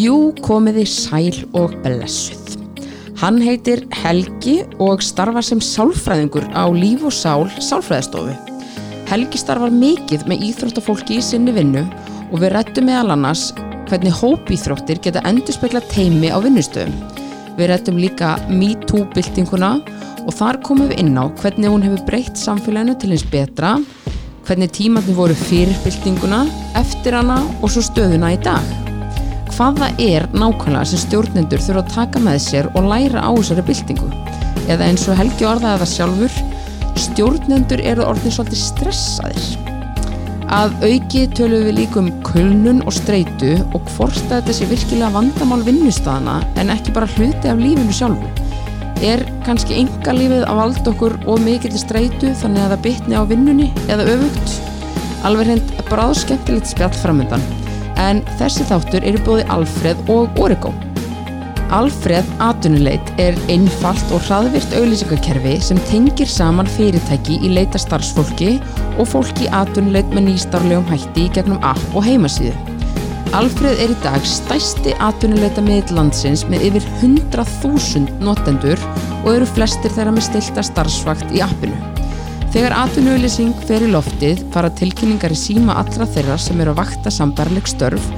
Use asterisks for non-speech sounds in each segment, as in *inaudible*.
Jú komiði sæl og blessuð. Hann heitir Helgi og starfar sem sálfræðingur á Líf og Sál sálfræðistofu. Helgi starfar mikið með íþróttafólki í sinni vinnu og við rættum meðal annars hvernig hópíþróttir geta endurspegla teimi á vinnustöðum. Við rættum líka MeToo-byltinguna og þar komum við inn á hvernig hún hefur breytt samfélaginu til eins betra, hvernig tímatni voru fyrir byltinguna, eftir hana og svo stöðuna í dag hvað það er nákvæmlega sem stjórnendur þurfa að taka með sér og læra á þessari byltingu. Eða eins og Helgi orðaði það sjálfur, stjórnendur eru orðin svolítið stressaðir. Að auki tölum við líka um kulnun og streitu og hvort að þetta sé virkilega vandamál vinnustafana en ekki bara hluti af lífinu sjálfu. Er kannski enga lífið að valda okkur og mikill streitu þannig að það bytni á vinnunni eða öfugt? Alveg hreint bráð skemmtilegt spjall framöndan en þessi þáttur eru búið Alfred og Origo. Alfred Atunuleit er einfalt og hraðvirt auðlýsingakerfi sem tengir saman fyrirtæki í leita starfsfólki og fólki atunuleit með nýstárlegum hætti í gegnum app og heimasíðu. Alfred er í dag stæsti atunuleita miðl landsins með yfir 100.000 notendur og eru flestir þeirra með stilta starfsvakt í appinu. Þegar atvinnuauðlýsing fer í loftið fara tilkynningar í síma allra þeirra sem eru að vakta sambarleg störf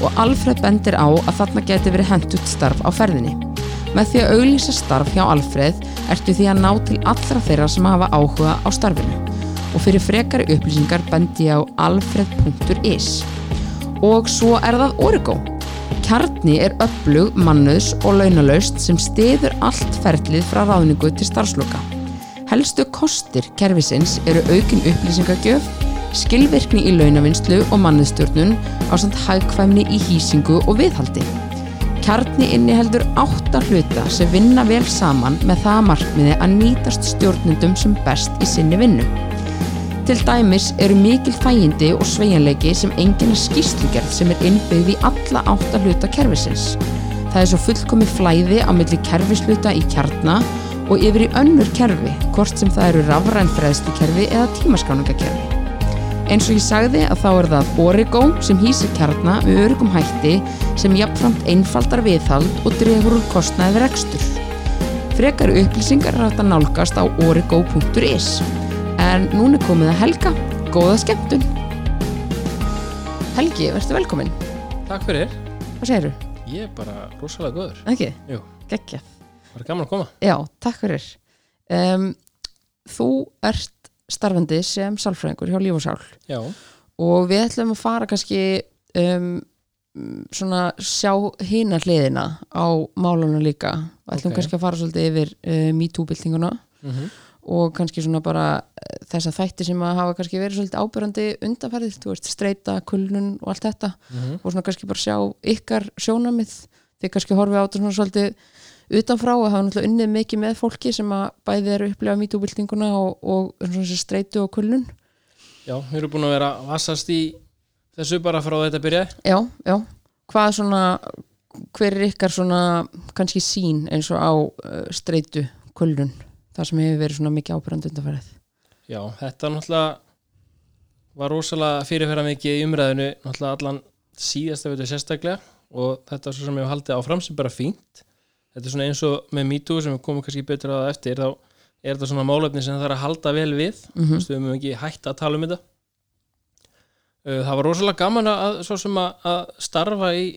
og Alfred bendir á að þarna geti verið hendut starf á ferðinni. Með því að auðlýsa starf hjá Alfred ertu því að ná til allra þeirra sem hafa áhuga á starfinu og fyrir frekari upplýsingar bendi á alfred.is og svo er það Origo. Kjarni er öflug, mannuðs og launalaust sem stiður allt ferlið frá ráðningu til starfsloka. Helstu kostir kerfisins eru aukin upplýsingagjöf, skilvirkni í launavinnslu og manniðstjórnun á samt hagkvæmni í hýsingu og viðhaldi. Kjarni inniheldur átta hluta sem vinna vel saman með það markmiði að nýtast stjórnundum sem best í sinni vinnu. Til dæmis eru mikil þægindi og sveianleiki sem enginn skýrslugerð sem er innbyggð í alla átta hluta kerfisins. Það er svo fullkomi flæði á milli kerfisluta í kjarna og yfir í önnur kerfi, hvort sem það eru rafrænfræðslukerfi eða tímaskáningakerfi. Eins og ég sagði að þá er það Origo sem hýsir kjarnar með örugum hætti sem jafnframt einfaldar viðhald og drefur úr kostnaði við rekstur. Frekar upplýsingar er hægt að nálgast á origo.is. En núna komið að Helga. Góða skemmtun! Helgi, verður velkominn. Takk fyrir. Hvað segir þú? Ég er bara rosalega góður. Ekki? Jú. Geggjað. Er gaman að koma. Já, takk fyrir. Um, þú ert starfandi sem sálfræðingur hjá Líf og Sál Já. og við ætlum að fara kannski um, svona sjá hína hliðina á málunum líka og ætlum Ok. kannski að fara svolítið yfir uh, MeToo-byltinguna Mm og kannski svona bara uh, þessa þætti sem að hafa kannski verið svolítið ábyrrandi undanferðið, þú veist, streyta, kulnun og allt þetta Mhm. og svona kannski bara sjá ykkar sjónamið þið kannski horfið á þetta svona svolítið utanfrá og hafa náttúrulega unnið mikið með fólki sem að bæði eru upplega mítúbildinguna og, og streytu og kulnun Já, við erum búin að vera vassast í þessu bara frá þetta byrjaði. já, já, hvað svona hver er ykkar svona kannski sín eins og á uh, streytu kulnun, það sem hefur verið svona mikið ábyrjandi undanferðið Já, þetta náttúrulega var rosalega fyrirferða mikið í umræðinu náttúrulega allan síðasta veitu sérstaklega og þetta er svo sem ég hef haldið áfram sem bara fínt. Þetta er svona eins og með MeToo sem við komum kannski betur að það eftir þá er þetta svona málefni sem það er að halda vel við. Mm veist, við höfum ekki hægt að tala um þetta. Það var rosalega gaman að, svo sem að, að starfa í,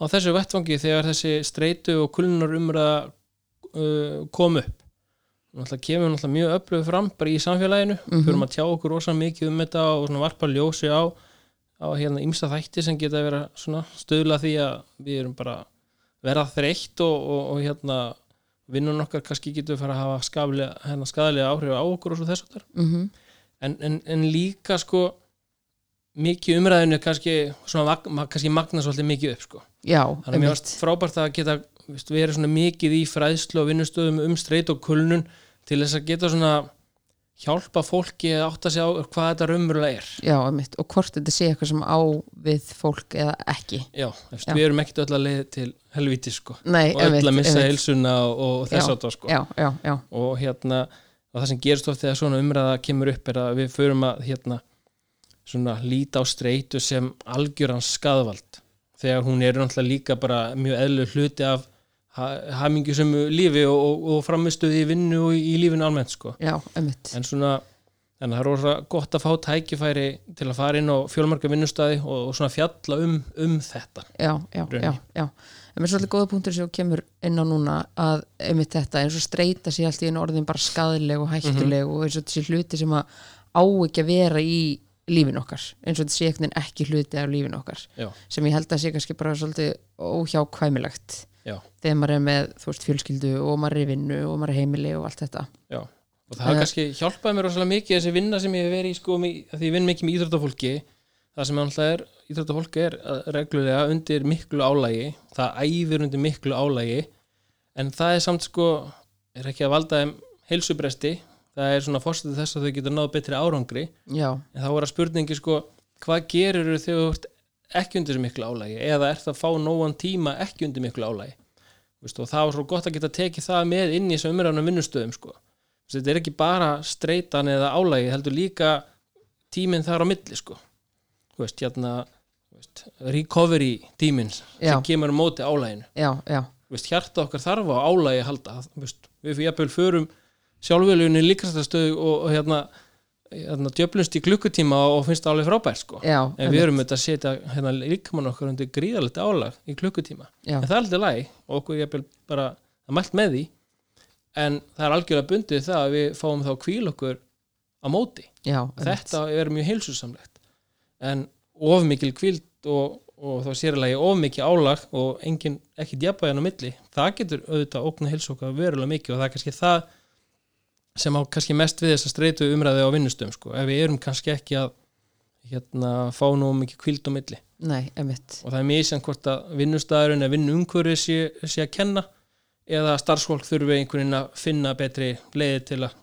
á þessu vettfangi þegar þessi streitu og kulnunar umræða uh, kom upp. Náttúrulega kemur náttúrulega mjög öflögu fram bara í samfélaginu, Mhm. fyrir að tjá okkur rosalega mikið um þetta og svona varpa ljósi á á hérna ymsta þætti sem geta verið svona stöðla því að við erum bara verða þreytt og, og, og hérna vinnun okkar kannski getur fara að hafa skaflega, hérna, skadalega áhrif á okkur og svo þess að -hmm. en, en, en líka sko mikið umræðinu kannski svona, kannski magna svolítið mikið upp sko. já, þannig að mér varst frábært að geta veist, verið svona mikið í fræðslu og vinnustöðum um streit og kulnun til þess að geta svona hjálpa fólki að átta sig á hvað þetta raunverulega er já, einmitt. og hvort þetta sé eitthvað sem á við fólk eða ekki já, veist, Já. við erum ekkert öll að leið til helviti sko. Nei, og öll einmitt, að missa heilsuna og, og þess að það sko. og hérna og það sem gerist oft þegar svona umræða kemur upp er að við förum að hérna svona líta á streitu sem algjöran skaðvald þegar hún er náttúrulega líka bara mjög eðlu hluti af hamingjusömu lífi og, og, og framistuði í vinnu og í lífinu almennt sko. já, einmitt. En svona en það er rosa gott að fá tækifæri til að fara inn á fjölmarka vinnustæði og, og svona fjalla um, um þetta. Já, já, Rauninni. já, já. En mér er svolítið góða punktur sem kemur inn á núna að einmitt þetta eins og streyta sér allt í einu orðin bara skadaleg og hættuleg og eins og þessi hluti sem að á ekki að vera í lífin okkar eins og þetta sé ekki hluti af lífin okkar já, sem ég held að sé kannski bara svolítið óhjákvæmilegt já, þegar maður er með veist fjölskyldu og maður er í vinnu og maður er heimili og allt þetta. Já. Og það har Eh. kannski hjálpað mér rosalega mikið þessi vinna sem ég hef verið í sko, því ég vinn mikið með íþróttafólki. Það sem alltaf er, íþróttafólki er uh, reglulega undir miklu álægi það æfir undir miklu álægi en það er samt sko er ekki að valda þeim heilsubresti. Það er svona fórstæði þess að þau getur náð betri árangri. Já, en þá er að spurningi sko hvað gerir þau þegar þú ert ekki undir miklu álægi eða ert að fá nógan tíma ekki undir miklu álægi og það var svo gott að geta tekið það með inn í þessu umræðanum vinnustöðum sko. Þetta er ekki bara streitan eða álægi heldur líka tíminn þar á milli sko. Veist, hérna veist, recovery tíminn sem kemur á móti álæginu já, já, veist, hjarta okkar þarf á álægi að halda við fyrir jafnvel förum sjálfveluginni líkastastöðu og, og hérna, djöflumst í klukkutíma og finnst það alveg frábært sko. já en við erum auðvitað að setja hérna, líkamann okkar undir gríðalegt álag í klukkutíma. Já, en það er alltaf læg og okkur jafnvel bara að mælt með því. En það er algjörlega bundið það að við fáum þá kvíl okkur á móti. Já, þetta er mjög heilsusamlegt. En of mikil kvíld og, og þá sérlega of mikil álag og engin, ekki djabæðan á milli það getur auðvitað ógna heilsu okkar verulega mikið og það er kannski það sem á kannski mest við þess að streitu umræði á vinnustöðum sko, ef við erum kannski ekki að hérna, fá nú mikið kvíld á milli. Nei, og það er misjan hvort að vinnustæðurinn eða vinnumhverfið sé, sé að kenna eða starfsfólk þurfi einhvern veginn að finna betri leiði til að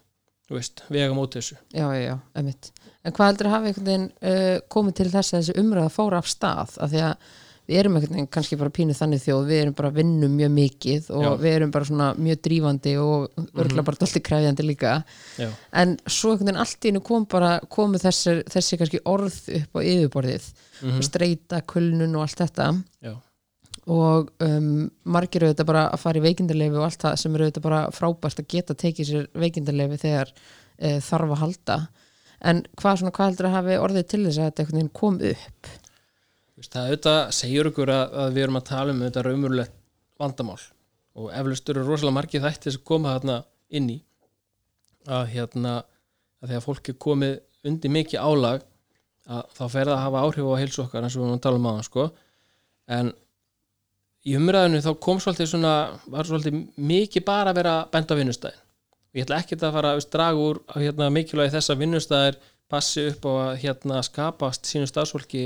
veist, vega móti þessu. Já, já, já, einmitt. En hvað heldur að hafa einhvern veginn uh, komið til þess að þessi umræða fóra af stað? Af því að við erum einhvern veginn kannski bara pínu þannig þjóð, við erum bara að vinna mjög mikið og Já. við erum bara svona mjög drífandi og örgla bara alltaf krefjandi líka. Já, en svo einhvern veginn allt í einu kom bara komu þessi, þessi kannski orð upp á yfirborðið, Mhm. streita, kulnun og allt þetta. Já, og um, margir auðvitað bara að fara í veikindarleifi og allt það sem eru auðvitað bara frábært að geta tekið sér veikindarleifi þegar e, þarf að halda. En hvað, svona, hvað heldur að hafi orðið til þess að þetta kom upp það auðvitað segir okkur að, að við erum að tala um þetta raumurlegt vandamál og eflaust eru rosalega margið þætti sem koma þarna inn í. Að hérna að þegar fólk er komið undir mikið álag að þá fer það að hafa áhrif á heilsu okkar eins og við erum að tala um aðan sko. En í umræðinu þá kom svolítið svona var svolítið mikið bara að vera bent á vinnustæðin. Og ég ætla ekkert að fara að draga úr að hérna, mikilvægi þess að vinnustæðir passi upp á að hérna, skapast sínu starfsfólki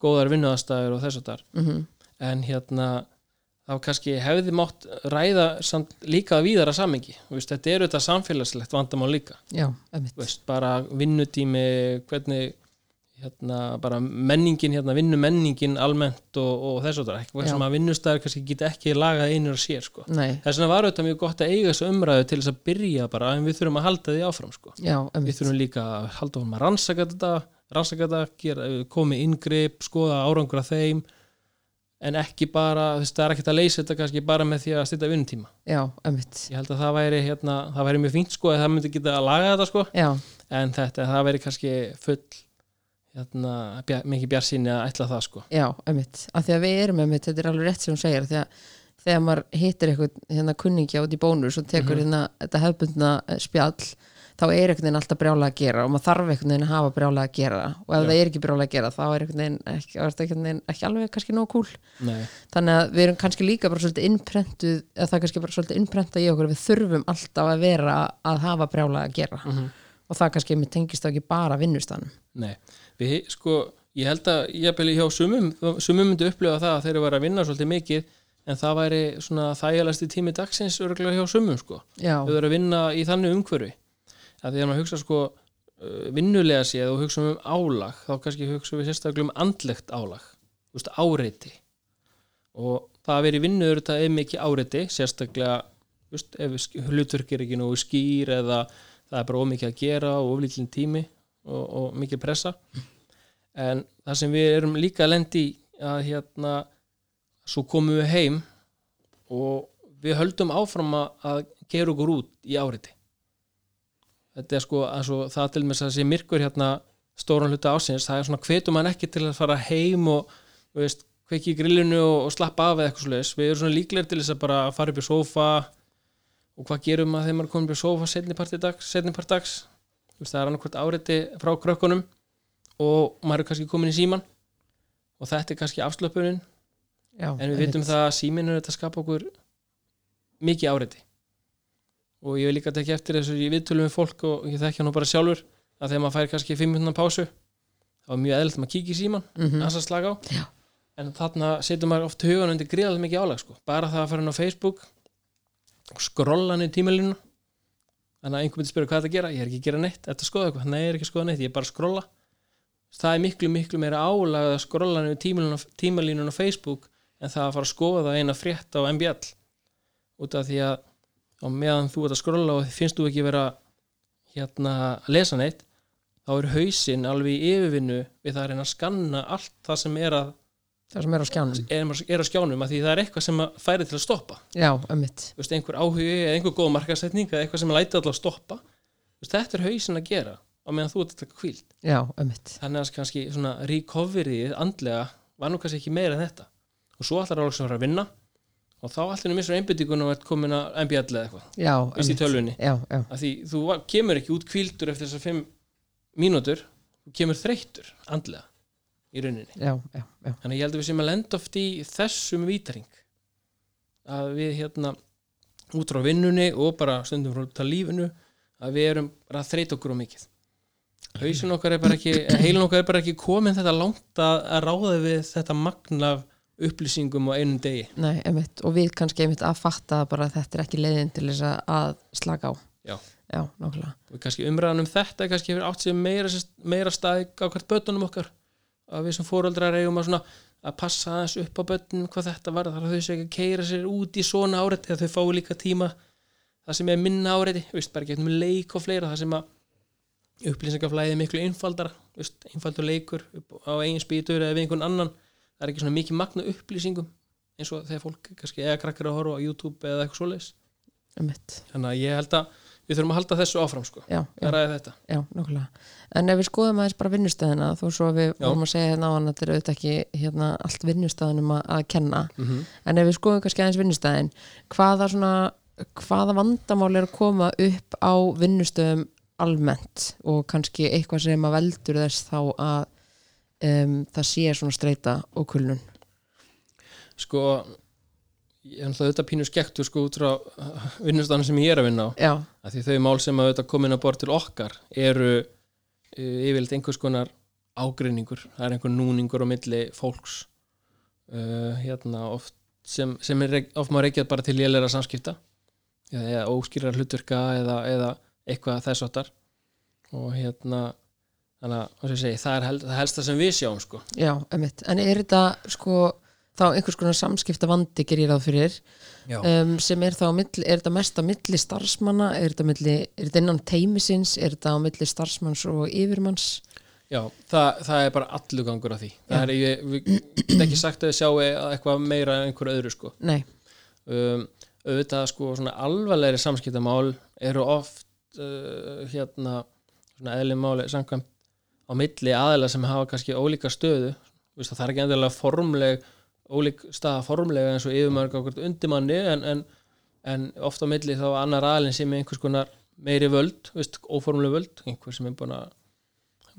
góðar vinnuðastæður og þess að þar mm en hérna þá kannski hefði mátt ræða samt líka víðara samengi þetta er auðvitað samfélagslegt vandamál líka. Já, veist, bara vinnutími hvernig hérna, bara menningin, hérna, vinnumenningin almennt og, og þess að það sem að vinnustæður kannski geta ekki lagað einir að sér sko. þess vegna var auðvitað mjög gott að eiga þessu umræðu til þess að byrja bara en við þurfum að halda því áfram sko. já, við þurfum líka að halda um að rannsaka þetta rannsaka þetta, gera, komið inngrip skoða árangur að þeim en ekki bara, þú veist, það er ekkert að leysa þetta kannski bara með því að styrta vinnutíma. Já, einmitt. Ég held að það væri, hérna, það væri mjög fínt sko, að það myndi geta að laga þetta sko. Já, en þetta, það væri kannski full hérna, bjar, mikið bjarsýni að ætla það sko. Já, einmitt. Af því að við erum einmitt, þetta er alveg rétt sem hún segir því að þegar maður hittir eitthvað hérna kunningja út í bónus og tekur Mhm. hérna þetta hefbundna spjall þá er einhvern veginn alltaf brjála að gera og maður þarf einhvern veginn að hafa brjála að gera. Og ef Já. það er ekki brjála að gera þá er einhvern veginn ekki, er einhvern veginn ekki alveg kannski nóg kúl. Nei, þannig að við erum kannski líka bara svolítið innprentuð eða það er kannski bara svolítið innprentað í okkur við þurfum alltaf að vera að hafa brjála að gera. Mhm. og það kannski með tengist þá ekki bara vinnustanum nei. Við, sko, ég held að ég beli hjá sumum, sumum myndi upplifa það að þeir eru að vinna svolítið mikið en það væri svona þægilegasti tími dagsins örgulega hjá sumum sko. Þau eru að vinna í þannig umhverfi að því að maður hugsa sko uh, vinnulega séð og hugsa um álag þá kannski hugsa við sérstaklega um andlegt álag veist, áreiti og það að vera í vinnu eru þetta er mikið áreiti sérstaklega veist, ef hlutverk er ekki nógu skýr eða það er bara ómikið að gera og oflítlinn tími og, og mikið pressa. En það sem við erum líka að lendi að hérna svo komum við heim og við höldum áfram að, gera okkur út í áriti þetta er sko að svo, það til með að sé myrkur hérna stóran hluta ásins, það er svona hvetum hann ekki til að fara heim og veist, kveiki í grillinu og, og slappa af eða eitthvað svoleiðis, við erum svona líklegir til þess að bara fara upp í sófa og hvað gerum maður þegar maður er komin upp í sófa setni part dags, setni part dags? Veist, það er annarkvæmt áriti frá krökkunum og maður er kannski komin í síman og þetta er kannski afslöpunin já, en við vitum það að síminn er þetta að skapa okkur mikið áreiti og ég vil líka tekja eftir þessu í viðtölum við fólk og ég þekkja nú bara sjálfur að þegar maður fær kannski 5 minúna pásu þá er mjög eðlilt að maður kíkja í síman mm að slaka á. Já. en þarna setur maður oft hugan undir gríðalega mikið álag sko. bara það að fara inn á Facebook og skrolla niður tímalínu þannig að einhver myndi spyrja hvað er þetta að gera? Ég er ekki að gera neitt, þetta skoða eitthvað, nei ég er ekki að skoða neitt ég er bara að skrolla það er miklu miklu meira álag að skrolla niður tímalínun, tímalínun á Facebook en það að fara að skoða eina frétt á MBL út af því að á meðan þú ert að skrolla og finnst þú ekki vera hérna að lesa neitt þá er hausinn alveg í yfirvinnu við það að reyna að skanna allt það sem er að, það sem er á skjánum. er, er að skjánum að því það er eitthvað sem að færi til að stoppa. Já, ömmit Þú veist, einhver áhugi eða einhver góð markasetning eða eitthvað sem að læta alltaf að stoppa. Þú veist, þetta er hausinn að gera á meðan þú ert að taka kvíld já, ömmit þannig að kannski svona recoveryið andlega var nú kannski ekki meira en þetta. Og svo allar álega sem var að vinna og þá allir missur einbyttingun og ert komin að MBL eða eitthvað, já, veist í tölvunni. Já, já, því þú kemur ekki út kvíldur eftir þessar fimm mínútur þú kemur þreyttur andlega í rauninni. Já, já, já, þannig ég held að við sem að lenda oft í þessum vítring að við hérna út frá vinnunni og bara stundum frá af lífinu að við erum að þreyta okkur á mikið. Hausin okkar er bara ekki heilin okkar er bara ekki komin þetta langt að, ráða við þetta magna af upplýsingum á einum degi. Nei, ömmit og við kannski einmitt að fatta bara að þetta er ekki leiðin til þess að- slaka á. Já. já, nákvæmlega. Og kannski umræðan um þetta er kannski átt sér meira, meira staði á hvert bötunum okkar. Að við sem fóreldrar eigum að svona að passa aðeins upp á bötunum hvað þetta var þar að þau sé ekki að keira sér út í svona áreiti að þau fái líka tíma. Það sem er minna áreiti, veist, bara getum leik og fleira það sem að upplýsingaflæði er miklu einfaldara veist, einfaldur leikur á eigin spýtur eða við einhvern annan það er ekki svona mikið magna upplýsingum eins og þegar fólk kannski eða krakkar að horfa á YouTube eða eitthvað svoleiðis. Þannig að ég held að við þurfum að halda þessu áfram sko, já, já, að ræða þetta. Já, en ef við skoðum aðeins bara vinnustæðina þó svo að við vorum að segja hérna á hann að þetta er auðvitað ekki hérna, allt vinnustæðinum að, að kenna. Mm -hmm. en ef við skoðum kannski aðeins vinnustæðin hvaða svona hvaða vandamál er að koma upp á vinnustöðum almennt? Og kannski eitthvað sem að veldur þess þá að um, það sé svona streyta og kulnun. Sko ég er náttúrulega auðvitað pínu skektur sko út frá vinnustanum sem ég er að vinna á. Já, að því þau mál sem að auðvitað komin að bort til okkar eru uh, yfirleitt einhvers konar ágreiningur. Það er einhver núningur á milli fólks uh, hérna oft sem, sem er oft maður reykjað bara til lélæra samskipta eða, óskýrar hlutverka eða, eða eitthvað þess og hérna þannig að segi, það er hel, það helsta sem við sjáum sko. Já, emitt en er þetta sko þá einhvers konar samskipta vandi gerir ráð fyrir? Já. um, sem er þá er þetta mest á milli starfsmanna, er þetta, milli, er þetta innan teimisins, er þetta á milli starfsmanns og yfirmanns? Já, það, það er bara allur gangur af því. Það er, ég, við get ekki sagt að þið sjáu eitthvað meira en einhver öðru sko. Nei, um, auðvitað sko svona alvarlegri samskiptamál eru oft uh, hérna svona eðli máli samkvæmt á milli aðila sem hafa kannski ólíka stöðu. Vist, það er ekki endilega formleg ólík staða formlega eins og yfirmörg okkur undirmanni en, en, en oft á milli þá annar aðilin sem er einhvers konar meiri völd, veist, óformleg völd einhver sem er búin að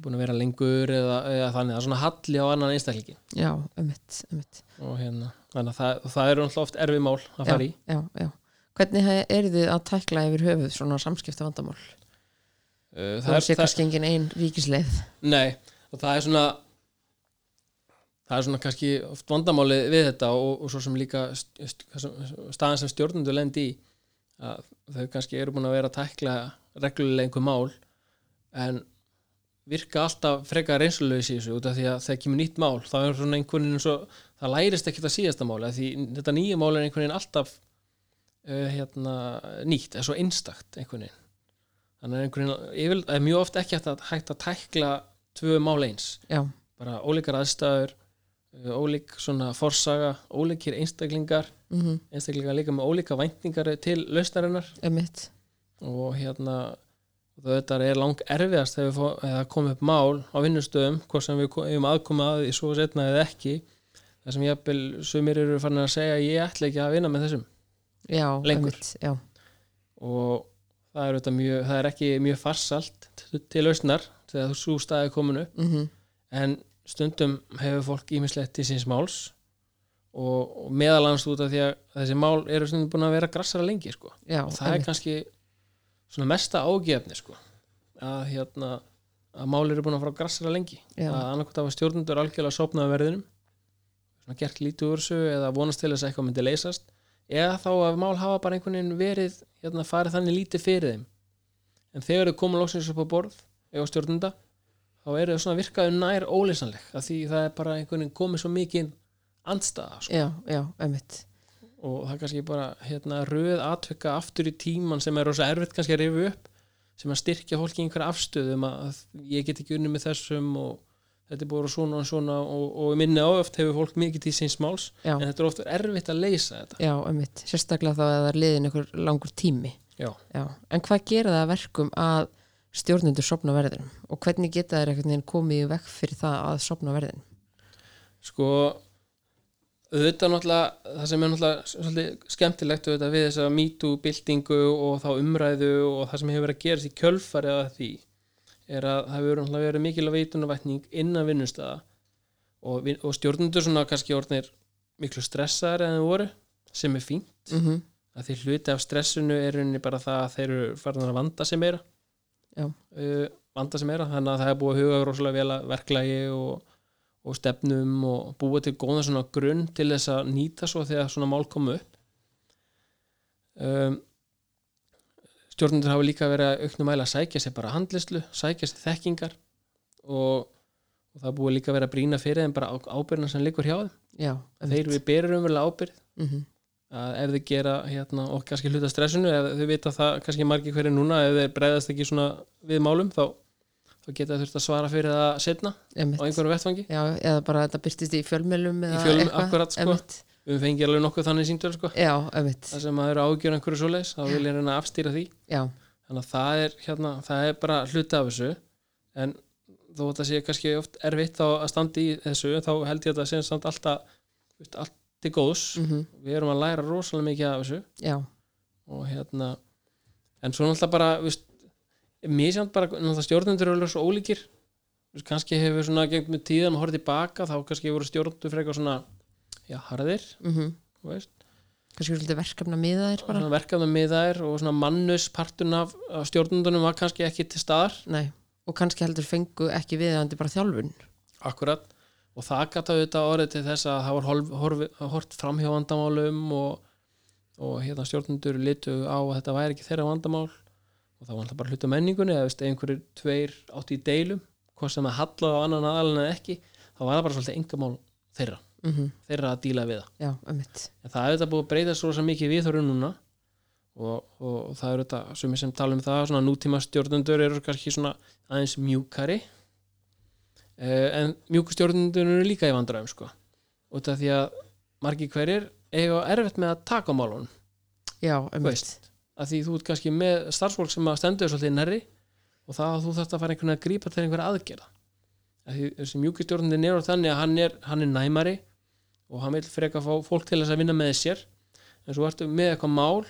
búin að vera lengur eða, eða þannig, það er svona halli á annan einstaklingi já, emitt, emitt og hérna, þannig að það, það eru náttúrulega oft erfið mál að fara í. já, já. hvernig eru þið að tækla yfir höfuð svona samskipta vandamál Uh, það sé kannski engin ein ríkisleið. Nei, og það er svona það er svona kannski oft vandamáli við þetta og, og svo sem líka st- st- staðan sem stjórnundu lendi í að þau kannski eru búin að vera að tækla reglulega einhver mál en virka alltaf frekar reynsulegis í þessu út af því að þegar kemur nýtt mál þá er svona einhvern veginn svo það lærist ekki það síðasta máli af því þetta nýja mál er einhvern veginn alltaf uh, hérna, nýtt, er svo einstakt einhvern veginn þannig að yfir, er mjög oft ekki hægt að, hægt að tækla tvö mál eins. Já, bara ólíkar aðstæður uh, ólík svona forsaga, ólíkir einstaklingar mm einstaklingar líka með ólíka væntingar til lausnarinnar. Og hérna þetta er lang erfiðast þegar eða komum upp mál á vinnustöðum hvort sem við ko- eigum aðkoma að því svo setna eða ekki. Það sem jafnvel sumir eru farin að segja ég ætla ekki að vinna með þessum Já, Lengur. einmitt, já, og það er, mjög, það er ekki mjög farsalt til- lausnar þegar þú svo staði komin upp mm en stundum hefur fólk ímislegt til síns máls og, og meðalans út af því að þessi mál eru stundum búin að vera grassara lengi sko. já og það er einmitt. kannski svona mesta ágefni sko. að hérna að mál eru búin að fara grassara lengi Já. að annarkvæmt af stjórnundur algjörlega sopnaði verðinum svona gert lítið úr þessu eða vonast til þess að eitthvað myndi leysast eða þá að mál hafa bara einhvern veginn verið hérna farið þannig lítið fyrir þeim en þegar þau koma loksins upp á borð eða stjórnunda þá eru þau svona virkaðu nær óleysanleg að því það er bara einhvern veginn komið svo mikið andstaða sko. Já, já, einmitt og það er kannski bara hérna, röð atvika aftur í tíman sem er rosa erfitt kannski að rifu upp sem að styrkja fólki í einhverja afstöðum að ég get ekki unni með þessum og þetta er að vera svona og svona og, og minni á oft hefur fólk mikið til síns máls Já, en þetta er oft erfitt að leysa þetta. Já, einmitt. Sérstaklega þá að það er liðin einhver langur tími. Já. Já, en hvað gera það að verkum að stjórnendur sopna verðinum? Og hvernig geta veginn komið í vekk fyrir það að sopna verðinum? Sko auðvitað náttúrulega það sem er náttúrulega skemmtilegt auðvitað við þessa MeToo-byltingu og þá umræðu og það sem hefur verið að gerast í kjölfari að því er að það hefur náttúrulega verið mikil veitunarvætning innan vinnustæða og, vin- og stjórnundur svona kannski orðnir miklu stressaðar en þau voru sem er fínt. Mm -hmm. að því hluti af stressinu er rauninni bara það að þeir eru farin að vanda sig meira. Uh, vanda sig meira þannig að það er búið að huga rosalega vel að verklagi og, og stefnum og búið til góða svona grunn til þess að nýta svo þegar svona mál komu upp. Um, stjórnundur hafa líka verið að auknum mæla að sækja sér bara handlislu sækja sér þekkingar og, og það búið líka vera að brýna fyrir þeim bara ábyrðina sem liggur hjá þeim. Já, þeir við berum umverulega ábyrð mm -hmm. að ef þið gera hérna, og kannski hluta stressinu ef þau vita það kannski margir hverju núna ef þeir bregðast ekki svona við málum þá, þá geta þau þurft að svara fyrir það setna á einhverjum vettfangi Já, eða bara þetta byrtist í fjölmjölum fjölmiðlum, eitthvað akkurat, sko. Við fengið alveg nokkuð þannig síntöl sko. Já, einmitt. Það sem að eru ágjör einhverju svoleiðis þá vil ég reyna að afstýra því. Já, þannig að það er, hérna, það er bara hluti af þessu. En þó að það sé kannski oft erfitt að standa í þessu þá held ég að það sé samt alltaf allt til góðs. Mm við erum að læra rosalega mikið af þessu. Já, og hérna en svo náttúrulega bara viðst, mér samt bara náttúrulega stjórnendur eru svo ólíkir. Viðst, kannski hefur svona gengt með tíðan að horfa tilbaka þá kannski voru stjórnendur frekar svona já, harðir, mm veist. Kannski svolítið verkefna miða þér bara. Svona verkefnum með þær og svona mannus partun af, af stjórnendunum var kannski ekki til staðar. Nei, og kannski heldur fengu ekki viðandi bara þjálfun. Akkurat og það gata auðvitað orðið til þess að það var hort fram hjá vandamálum og, og hérna stjórnendur litu á að þetta væri ekki þeirra vandamál. Og það var alltaf bara hluta menningunni eða einhverjir tveir átti í deilum hvað sem að halla á annan aðalinn eða ekki þá var það bara svolítið engamál þeirra mm þeirra að díla við það. Já, en það er þetta búið að breyta svo mikið viðhorfum núna og, og, það er þetta sem sem tala um það, svona nútíma stjórnendur eru kannski svona aðeins mjúkari. Uh, en mjúku stjórnendur eru líka í vandræðum sko. Út af því að margir hverjir eiga erfitt með að taka á málunum. Já, einmitt. veist, að því þú ert kannski með starfsfólk sem að stendur svolítið nærri og það að þú þarft að fara einhvern veginn að grípa til einhverja aðgerða. Að því þessi mjúki stjórnendin er á þannig að hann er, hann er næmari og hann vil freka fá fólk til þess að vinna með sér. En svo ertu með eitthvað mál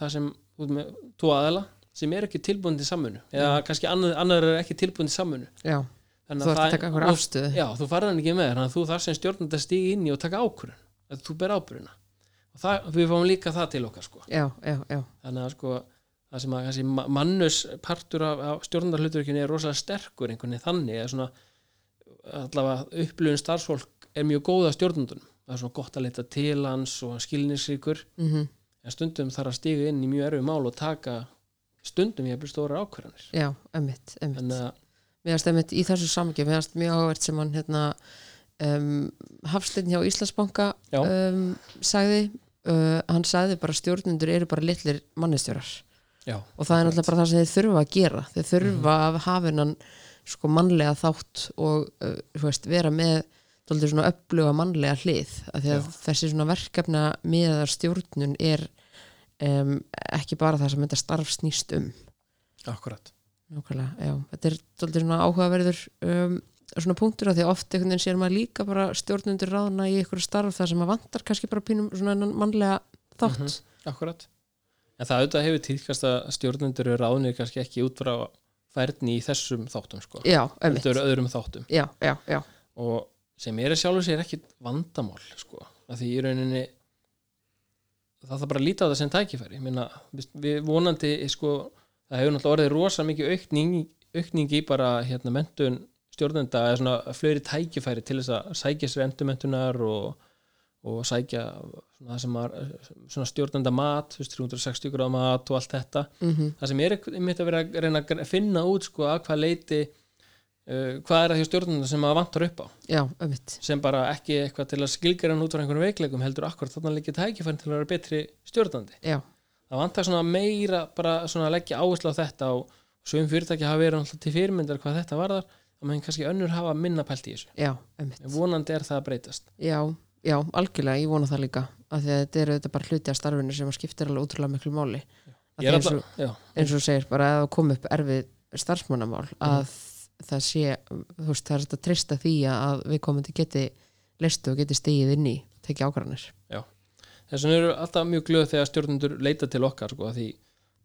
það sem, þú ert með tvo aðela sem er ekki tilbúin til samunu eða kannski annar, annar er ekki tilbúin til samunu Já, Þannig þú að ert að taka einhver afstöðu. Já, þú farið hann ekki með þér, þannig að þú þarf sem stjórnandi að stíga inn í og taka ákvörðun að þú ber ábyrðuna og það, við fáum líka það til okkar sko. Já, já, þannig að sko það sem að kannski ma- mannus partur af, af stjórnandarhluturkinu er rosalega sterkur einhvern veginn þannig eða svona allavega upplöfun starfsfólk er mjög góða stjórnandunum það er svona gott að leita til hans og skilnisríkur mm en stundum þarf að stíga inn í mjög erfið mál og taka stundum ég að byrja stóra ákvarðanir. Já, einmitt. en að Mér finnst einmitt í þessu samgjöf, mér finnst mjög áhvert sem hann hérna um, Hafsteinn hjá Íslandsbanka um, sagði. Uh, hann sagði bara stjórnundur eru bara litlir mannistjórar já, og það er náttúrulega bara það sem þeir þurfa að gera. Þeir þurfa að hafa hennan sko mannlega þátt og uh, veist, vera með dálítið svona uppluga mannlega hlið af því að Já. þessi svona verkefna miðar stjórnun er um, ekki bara það sem þetta starf snýst um akkurat Nákvæmlega, já. Þetta er dálítið svona áhugaverður um, svona punktur af því að oft einhvern veginn sér maður líka bara stjórnundur ráðna í einhverju starf þar sem maður vantar kannski bara pínum svona mannlega þátt. Mhm. Akkurat. En það auðvitað hefur tíðkast að stjórnendur eru ráðnir kannski ekki út frá færni í þessum þáttum sko. Já. Þetta eru öðrum þáttum já, já. og sem er sjálfur sér ekkit vandamál sko. að því í rauninni það þarf bara að líta á það sem tækifæri. Meina, við- vonandi sko, það hefur náttúrulega orðið rosa mikið aukning, aukning í bara hérna, mentun stjórnenda eða svona fleiri tækifæri til þess að sækja sér endurmentunar og, og sækja svona, var svona stjórnenda mat, þú veist, 360 gráða mat og allt þetta. Mm það sem er einmitt að vera að reyna að finna út sko að hvað leiti uh, hvað er það hjá stjórnenda sem að vantar upp á? Já, sem bara ekki eitthvað til að skilgjara út frá einhvern veikleikum heldur akkurat þarna leikja tækifærin til að vera betri stjórnandi. Já, það vantar svona meira bara svona að leggja áherslu á þetta og svum fyrirtæki hafa verið alltaf til fyrirmyndar hvað þetta varðar þá menn kannski önnur hafa minna pælt í þessu. Já, vonandi er það að breytast. Já, já, algjörlega, ég vona það líka af því að þetta eru þetta bara hluti af starfinu sem að skiptir alveg útrúlega miklu máli. Eins og- eins og segir bara að það kom upp erfið starfsmannamál að það sé, þú veist, það er þetta trista því að við komandi geti listu og geti stegið inn í tekið ákvarðanir. Þess vegna eru alltaf mjög glöð þegar stjórnendur leita til okkar sko, því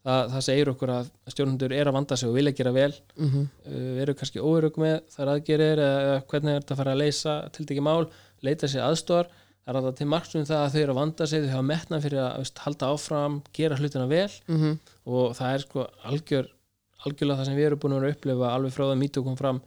það, það segir okkur að stjórnendur er að vanda sig og vilja gera vel. Mm -hmm. uh, eru kannski óörug með þar aðgerir eða hvernig er þetta að fara að leysa til ekki mál, leita sér aðstóðar það er alltaf til margsum það að þau eru að vanda sig þau hafa metna fyrir að veist, halda áfram gera hlutina vel. Mhm. og það er sko algjör algjörlega það sem við erum búin að að upplifa alveg frá það mýtu kom fram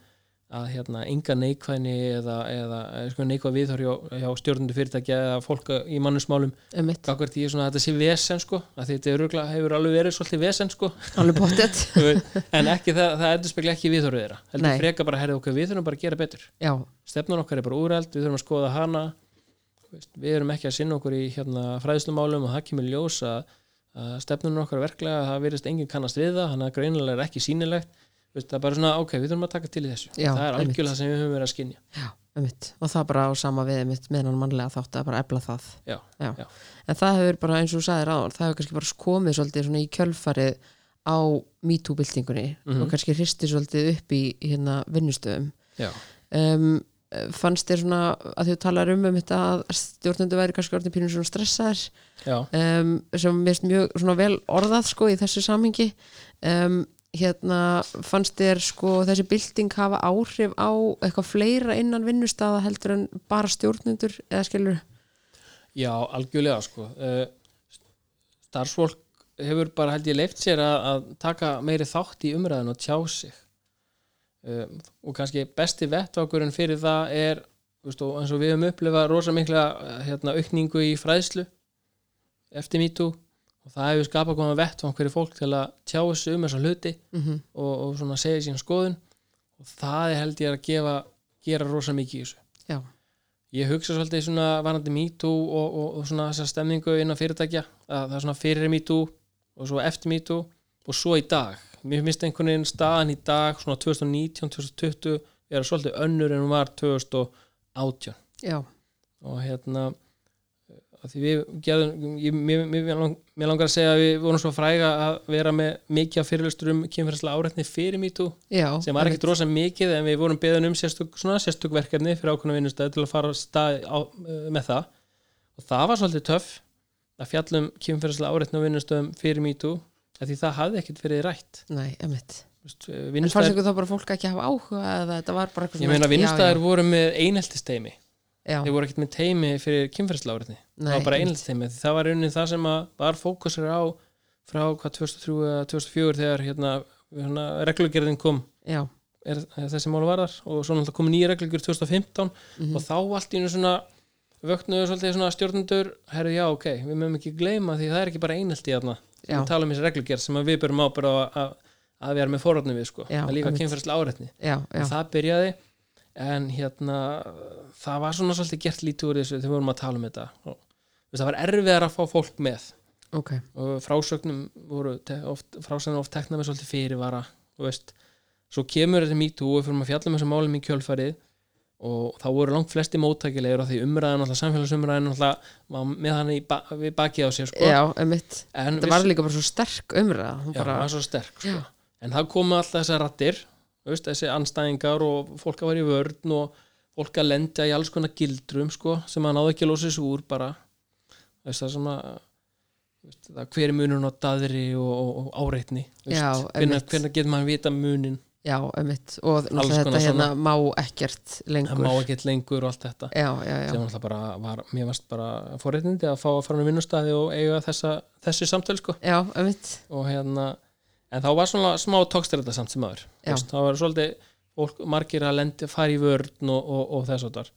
að hérna enga neikvæðni eða, eða, sko, neikvæð viðhor hjá, hjá stjórnundu fyrirtækja eða fólk í mannusmálum. Einmitt, gagvart í svona að þetta sé vesen sko að þetta er örugglega- hefur alveg verið svolítið vesen sko. Alveg *laughs* veist, en ekki það, það endur spekla ekki viðhorfið þeirra. Heldur freka bara, herrið okkur, við þurfum bara að gera betur. Já, stefnun okkar er bara úræld, við þurfum að skoða hana. Við erum ekki að sinna okkur í hérna, fræðslumálum og það kemur ljós að, að stefnun okkar er verklega það virðist enginn kannast við það, hann er greinilega ekki veist, það er bara svona, ok, við þurfum að taka til í þessu. Já, það er algjörlega það sem við höfum verið að skinja einmitt. Og það bara á sama við einmitt með hann mannlega þátt að bara ebla það. Já, Já. já. En það hefur bara eins og sagðir áðan það hefur kannski bara komið svolítið svona í kjölfarið á MeToo-byltingunni Mhm. og kannski hristi svolítið upp í hérna vinnustöðum. Já, um, fannst þér svona að þú talar um um þetta að stjórnendur væri kannski orðin pínur svona stressaðir um, sem mér finnst mjög svona vel orðað sko í þessu samhengi. Um, hérna fannst þér sko þessi bylting hafa áhrif á eitthvað fleira innan vinnustafa heldur en bara stjórnendur eða skilur já, algjörlega sko. Uh, starfsfólk hefur bara held ég leift sér að, að taka meiri þátt í umræðin og tjá sig um, og kannski besti vettvakurinn fyrir það er veist, og eins og við höfum upplifað rosa mikla eh, hérna, aukningu í fræðslu eftir MeToo og það hefur skapað koma vettvang fyrir fólk til að tjá sig um þessa hluti mm -hmm. og, og svona segja sín skoðun og það er held ég að gefa gera rosa mikið í þessu. Já, ég hugsa svolítið svona varandi MeToo og, og, og svona þessa stemningu innan fyrirtækja að það er svona fyrir MeToo og svo eftir MeToo og svo í dag mér finnst einhvern veginn staðan í dag svona 2019-2020 er svolítið önnur en hún var 2018 já, og hérna því við gerðum ég, mér, mér, mér langar að segja að við vorum svo fræga að vera með mikið fyrirlustur um kynferðslega áreitni fyrir já sem var ekkert rosa mikið en við vorum beðin um sérstök, svona sérstök verkefni fyrir ákveðna vinnustæði til að fara stað á, með það. Og það var svolítið töff að fjallum kynferðslega áreitna á vinnustöðum fyrir af því það hafði ekkert verið rætt. Nei, emitt En fannst ykkur þá bara fólk ekki hafa áhuga eða þetta var bara eitthvað ég meina já, voru með einheltisteimi þeir voru ekkert með teimi fyrir kynferðslega áreitni það var bara einheltisteimi það var raunin það sem var fókusur á frá hvað 2003 eða 2004 þegar hérna, hérna reglugerðin kom. Já, er, er þessi mál varðar. Og svo náttúrulega komið nýja reglur 2015 Mhm. og þá allt í svona vöknuðu svolítið svona stjórnendur herru já ok, við mögum ekki gleyma því það er ekki bara einhelti þarna Við tala um þessi reglugerð sem við byrjum ábyrð á að, að við erum með forrætni við sko. Já, að líka kynferðslega áreitni og það byrjaði en hérna það var svona svolítið gert lítið úr þessu þegar við vorum að tala um þetta. Og það var erfiðar að fá fólk með. Ok. Og frásögnum voru oft, frásögnum oft tekna með svolítið fyrirvara þú veist, svo kemur þetta MeToo og við fyrir að fjalla um þessum málum í kjölfarið og þá voru langt flesti móttækilegir og því umræðan alltaf samfélagsumræðan alltaf var með hann ba við bakið á sér sko. já, einmitt. En það var líka bara svo sterk umræða já, bara, það var svo sterk sko. en það komu alltaf þessar rattir veist, þessi anstæðingar og fólk að vera í vörn og fólk að lenda í alls konar gildrum sko, sem að náðu ekki að losa þessu úr bara. Veist, það sem að veist, það, hver er munun á daðri og, og, og áreitni hvernig getur maður vita munin já, einmitt. Og þetta hérna má ekkert lengur. Það má ekki lengur og allt þetta. Já, já, já, sem alltaf bara var, mér varst bara forréttindi að fá að fara á vinnustæði og eiga þessa, þessi samtöl sko. Já, einmitt. Og hérna en þá var svona smá tókstræta samt sem aður þá var svolítið fólk, margir að lendi fara í vörn og, og, og þess að þar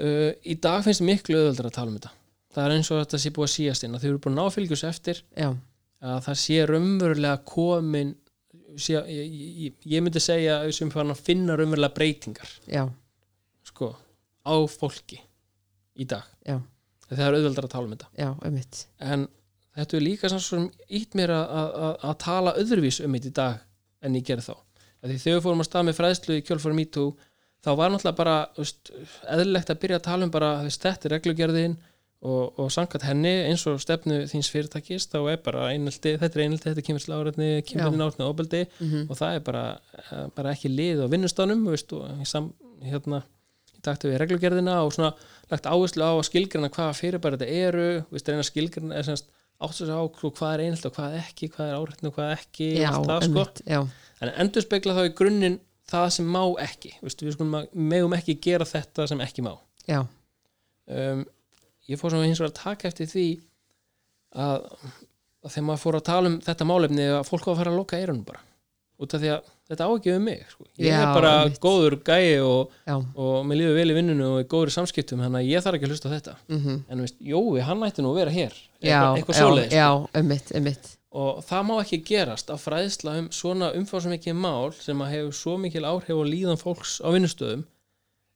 uh, í dag finnst miklu auðvöldur að tala um þetta. Það er eins og þetta sé búið að síast inn að þau eru búin að náfylgjus eftir já, að það sé raunverulega komin sé, ég, ég, ég myndi segja sem fann að finna raunverulega breytingar já, sko, á fólki í dag. Já, það er auðvöldar að tala um þetta. Já, einmitt. En þetta er líka ítt mér að, tala öðruvís um þetta í dag en ég gerði þá. Þegar við fórum að stað með fræðslu í kjölfórum MeToo þá var náttúrulega bara eðlilegt að byrja að tala um bara þetta er reglugerðin og, og sangat henni eins og stefnu þíns fyrirtækis þá er bara einelti, þetta er einelti, þetta er áreitni kynferðin áreitni og ofbeldi Mhm. og það er bara, eh, bara ekki lið á vinnustanum veist, og hérna í takti við reglugerðina og svona lagt áherslu á að skilgrina hvaða fyrirbæri þetta eru veist, reyna skilgrina er semst átt sér á hvað er einhelt og hvað ekki hvað er áreitni og hvað ekki já, það, sko. einmitt, já, en endur spekla þá í grunninn það sem má ekki veist, við skulum að megum ekki gera þetta sem ekki má já, um, ég fór svona hins vegar að taka eftir því að, að þegar maður fór að tala um þetta málefni að fólk var að fara að loka eyrunum bara. Út af því að þetta á ekki um mig sko. ég Já, er bara einmitt. góður gæi og, og mér líður vel í vinnunu og er góður í samskiptum þannig að ég þarf ekki að hlusta þetta. Mhm, en veist, Jói, hann ætti nú að vera hér. Eitthvað, eitthvað já, einmitt, einmitt. Og það má ekki gerast að fræðsla um svona umfáðsmikið mál sem að hefur svo mikil áhrif og líðan fólks á vinnustöðum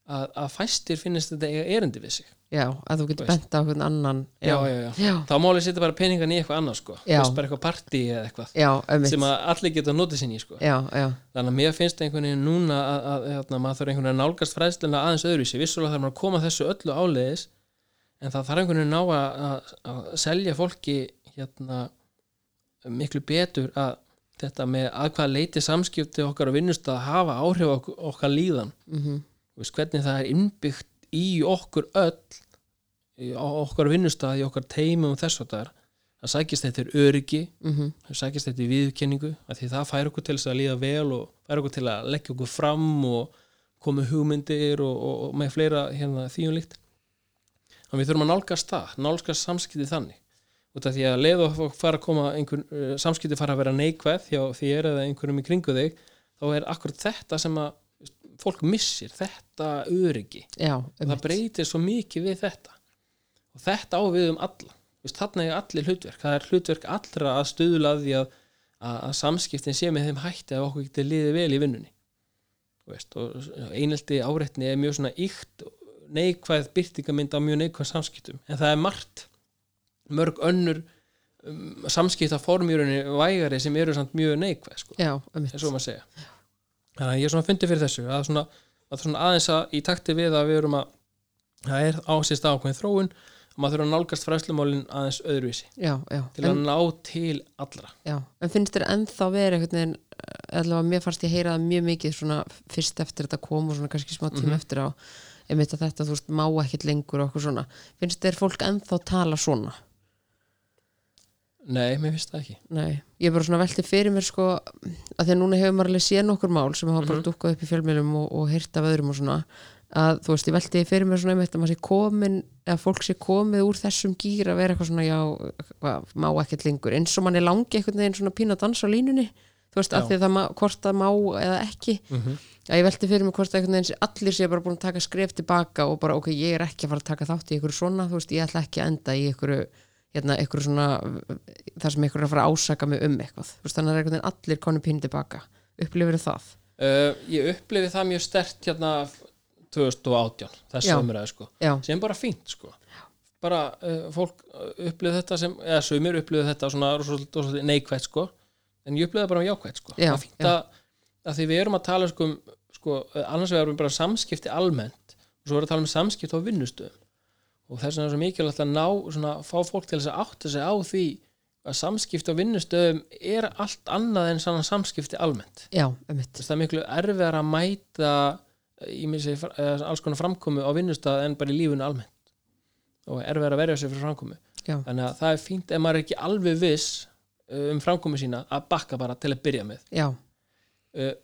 að, að fæstir finnist þetta eiga erindi við sig. Já, að þú getur bent á hvern annan já, já, já. já, þá máli setja bara peningan í eitthvað annað sko. Veist, bara eitthvað partí eða eitthvað já, sem að allir geta notið sinni sko. já, já, þannig að mér finnst einhvern veginn núna að, að, að, að maður þarf einhvern veginn að nálgast fræðsluna aðeins öðruvísi, vissulega þarf maður að koma þessu öllu áleiðis en það þarf einhvern veginn ná að, að, að selja fólki hérna miklu betur að þetta með að hvað leiti samskipti okkar á vinnustað hafa áhrif okkar líðan. Mhm, Þú veist, hvernig það er innbyggt í okkur öll í- okkar vinnustað, í okkar teimum og þess að það er að sækist þetta er öryggi mhm. það sækist þetta í því það fær okkur til þess að líða vel og fær okkur til að leggja okkur fram og koma hugmyndir og, og, og með fleira hérna því um líkt. Þannig við þurfum að nálgast það nálgast samskipti þannig. Út af því að leið og fara að koma einhver, uh, samskipti fara að vera neikvæð hjá þér eða einhverjum í kringu þig þá er akkurat þetta sem að fólk missir, þetta öryggi. Já, og það breytir svo mikið við þetta. Og þetta á við um alla. Þarna er allir hlutverk. Það er hlutverk allra að stuðla því að, að, að samskiptin sé með þeim hætti að okkur getur liðið vel í vinnunni. Veist, og einelti áreitni er mjög svona ykt neikvæð byrtingamynd á mjög neikvæð samskiptum. En það er margt mörg önnur um, samskipta formjörunni vægari sem eru samt mjög neikvæð sko. Já, einmitt. Eins og maður segja þannig að ég er svona fundið fyrir þessu að svona, að svona aðeins að í takti við að við erum að það er ásist ákveðin þróun og maður þurfa að nálgast fræðslumálin aðeins öðruvísi já, já, til en, að ná til allra já en finnst þér ennþá verið einhvern veginn allavega mér fannst ég heyra það mjög mikið svona fyrst eftir þetta kom og svona kannski smá tíma Mhm. eftir á einmitt að þetta, þú veist, má ekkert lengur og okkur svona, finnst þér fólk ennþá tala svona? Nei, mér finnst það ekki Nei, ég er bara svona velti fyrir mér sko að því að núna hefur maður alveg séð nokkur mál sem hafa bara Mhm. dukkað upp í fjölmjölum og, og heyrt af öðrum og svona að þú veist, ég velti fyrir mér svona einmitt að maður sé komin eða fólk sé komið úr þessum gýr að vera eitthvað svona, já, hvað, má ekkert lengur eins og mann er langi einhvern veginn svona pína að dansa á línunni, þú veist, Já. að því að það má, hvort það má eða ekki mm -hmm. að ég velti fyrir mér hvort sé- allir sé bara búin að taka skref tilbaka og bara, ok, ég er ekki að fara að taka þátt í ykkur svona, þú veist, ég ætla ekki að enda í ykkur hérna, ykkur svona þar sem ykkur er að fara að ásaka mig um eitthvað. Veist, þannig að veginn allir konu pínu tilbaka upplifir það? uh, ég upplifi það mjög stert hérna 2018 þessu umræðu sko. Já, sem bara fínt sko. Bara uh, fólk upplifið þetta sem eða sumir upplifið þetta svona svolítið, svolítið neikvætt sko. En ég upplifið það bara jákvætt sko. Já, það fínt að, að því við erum að tala sko, um, sko, annars vegar erum við bara samskipti almennt og svo erum við að tala um samskipti á vinnustöðum og þess vegna er svo mikilvægt að ná svona, fá fólk til þess að átta sig á því að samskipti á vinnustöðum er allt annað en svona samskipti almennt. Já, það er miklu erfiðar að mæta í mér segi eh, alls konar framkomu á vinnustað en bara í lífunu almennt. Og erfiðar að verja sig fyrir framkomu. Já, þannig að það er fínt ef maður er ekki alveg viss uh, um framkomu sína að bakka bara til að byrja með. Já, uh,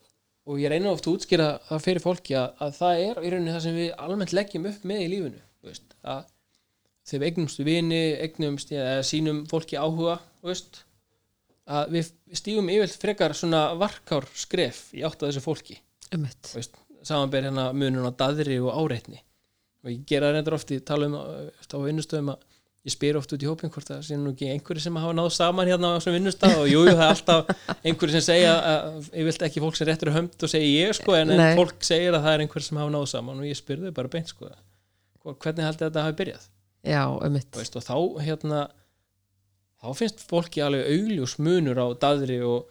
og ég reyna oft að útskýra það fyrir fólki að, að það er í rauninni það sem við almennt leggjum upp með í veist, að þegar við eignumstu vini, eignumst eða sínum fólki áhuga veist, að við stígum yfirlt frekar svona varkár skref í átt að þessu fólki. Einmitt. Þú veist, samanber hérna munun á daðri og áreitni. Og ég gera það reyndar oft í tala um uh, á vinnustöðum að ég spyr oft út í hópin hvort það sé nú ekki einhverju sem hafa náð saman hérna á þessum vinnustað og jú, jú, það er alltaf einhverju sem segja að ég vilt ekki fólk sem réttur er hönd og segi ég sko en, en fólk segir að það er einhverju sem hafa náð saman og ég spyr þau bara beint sko hvernig byrjað já, Þú veist, og þá hérna þá finnst fólki alveg augljós munur á daðri og,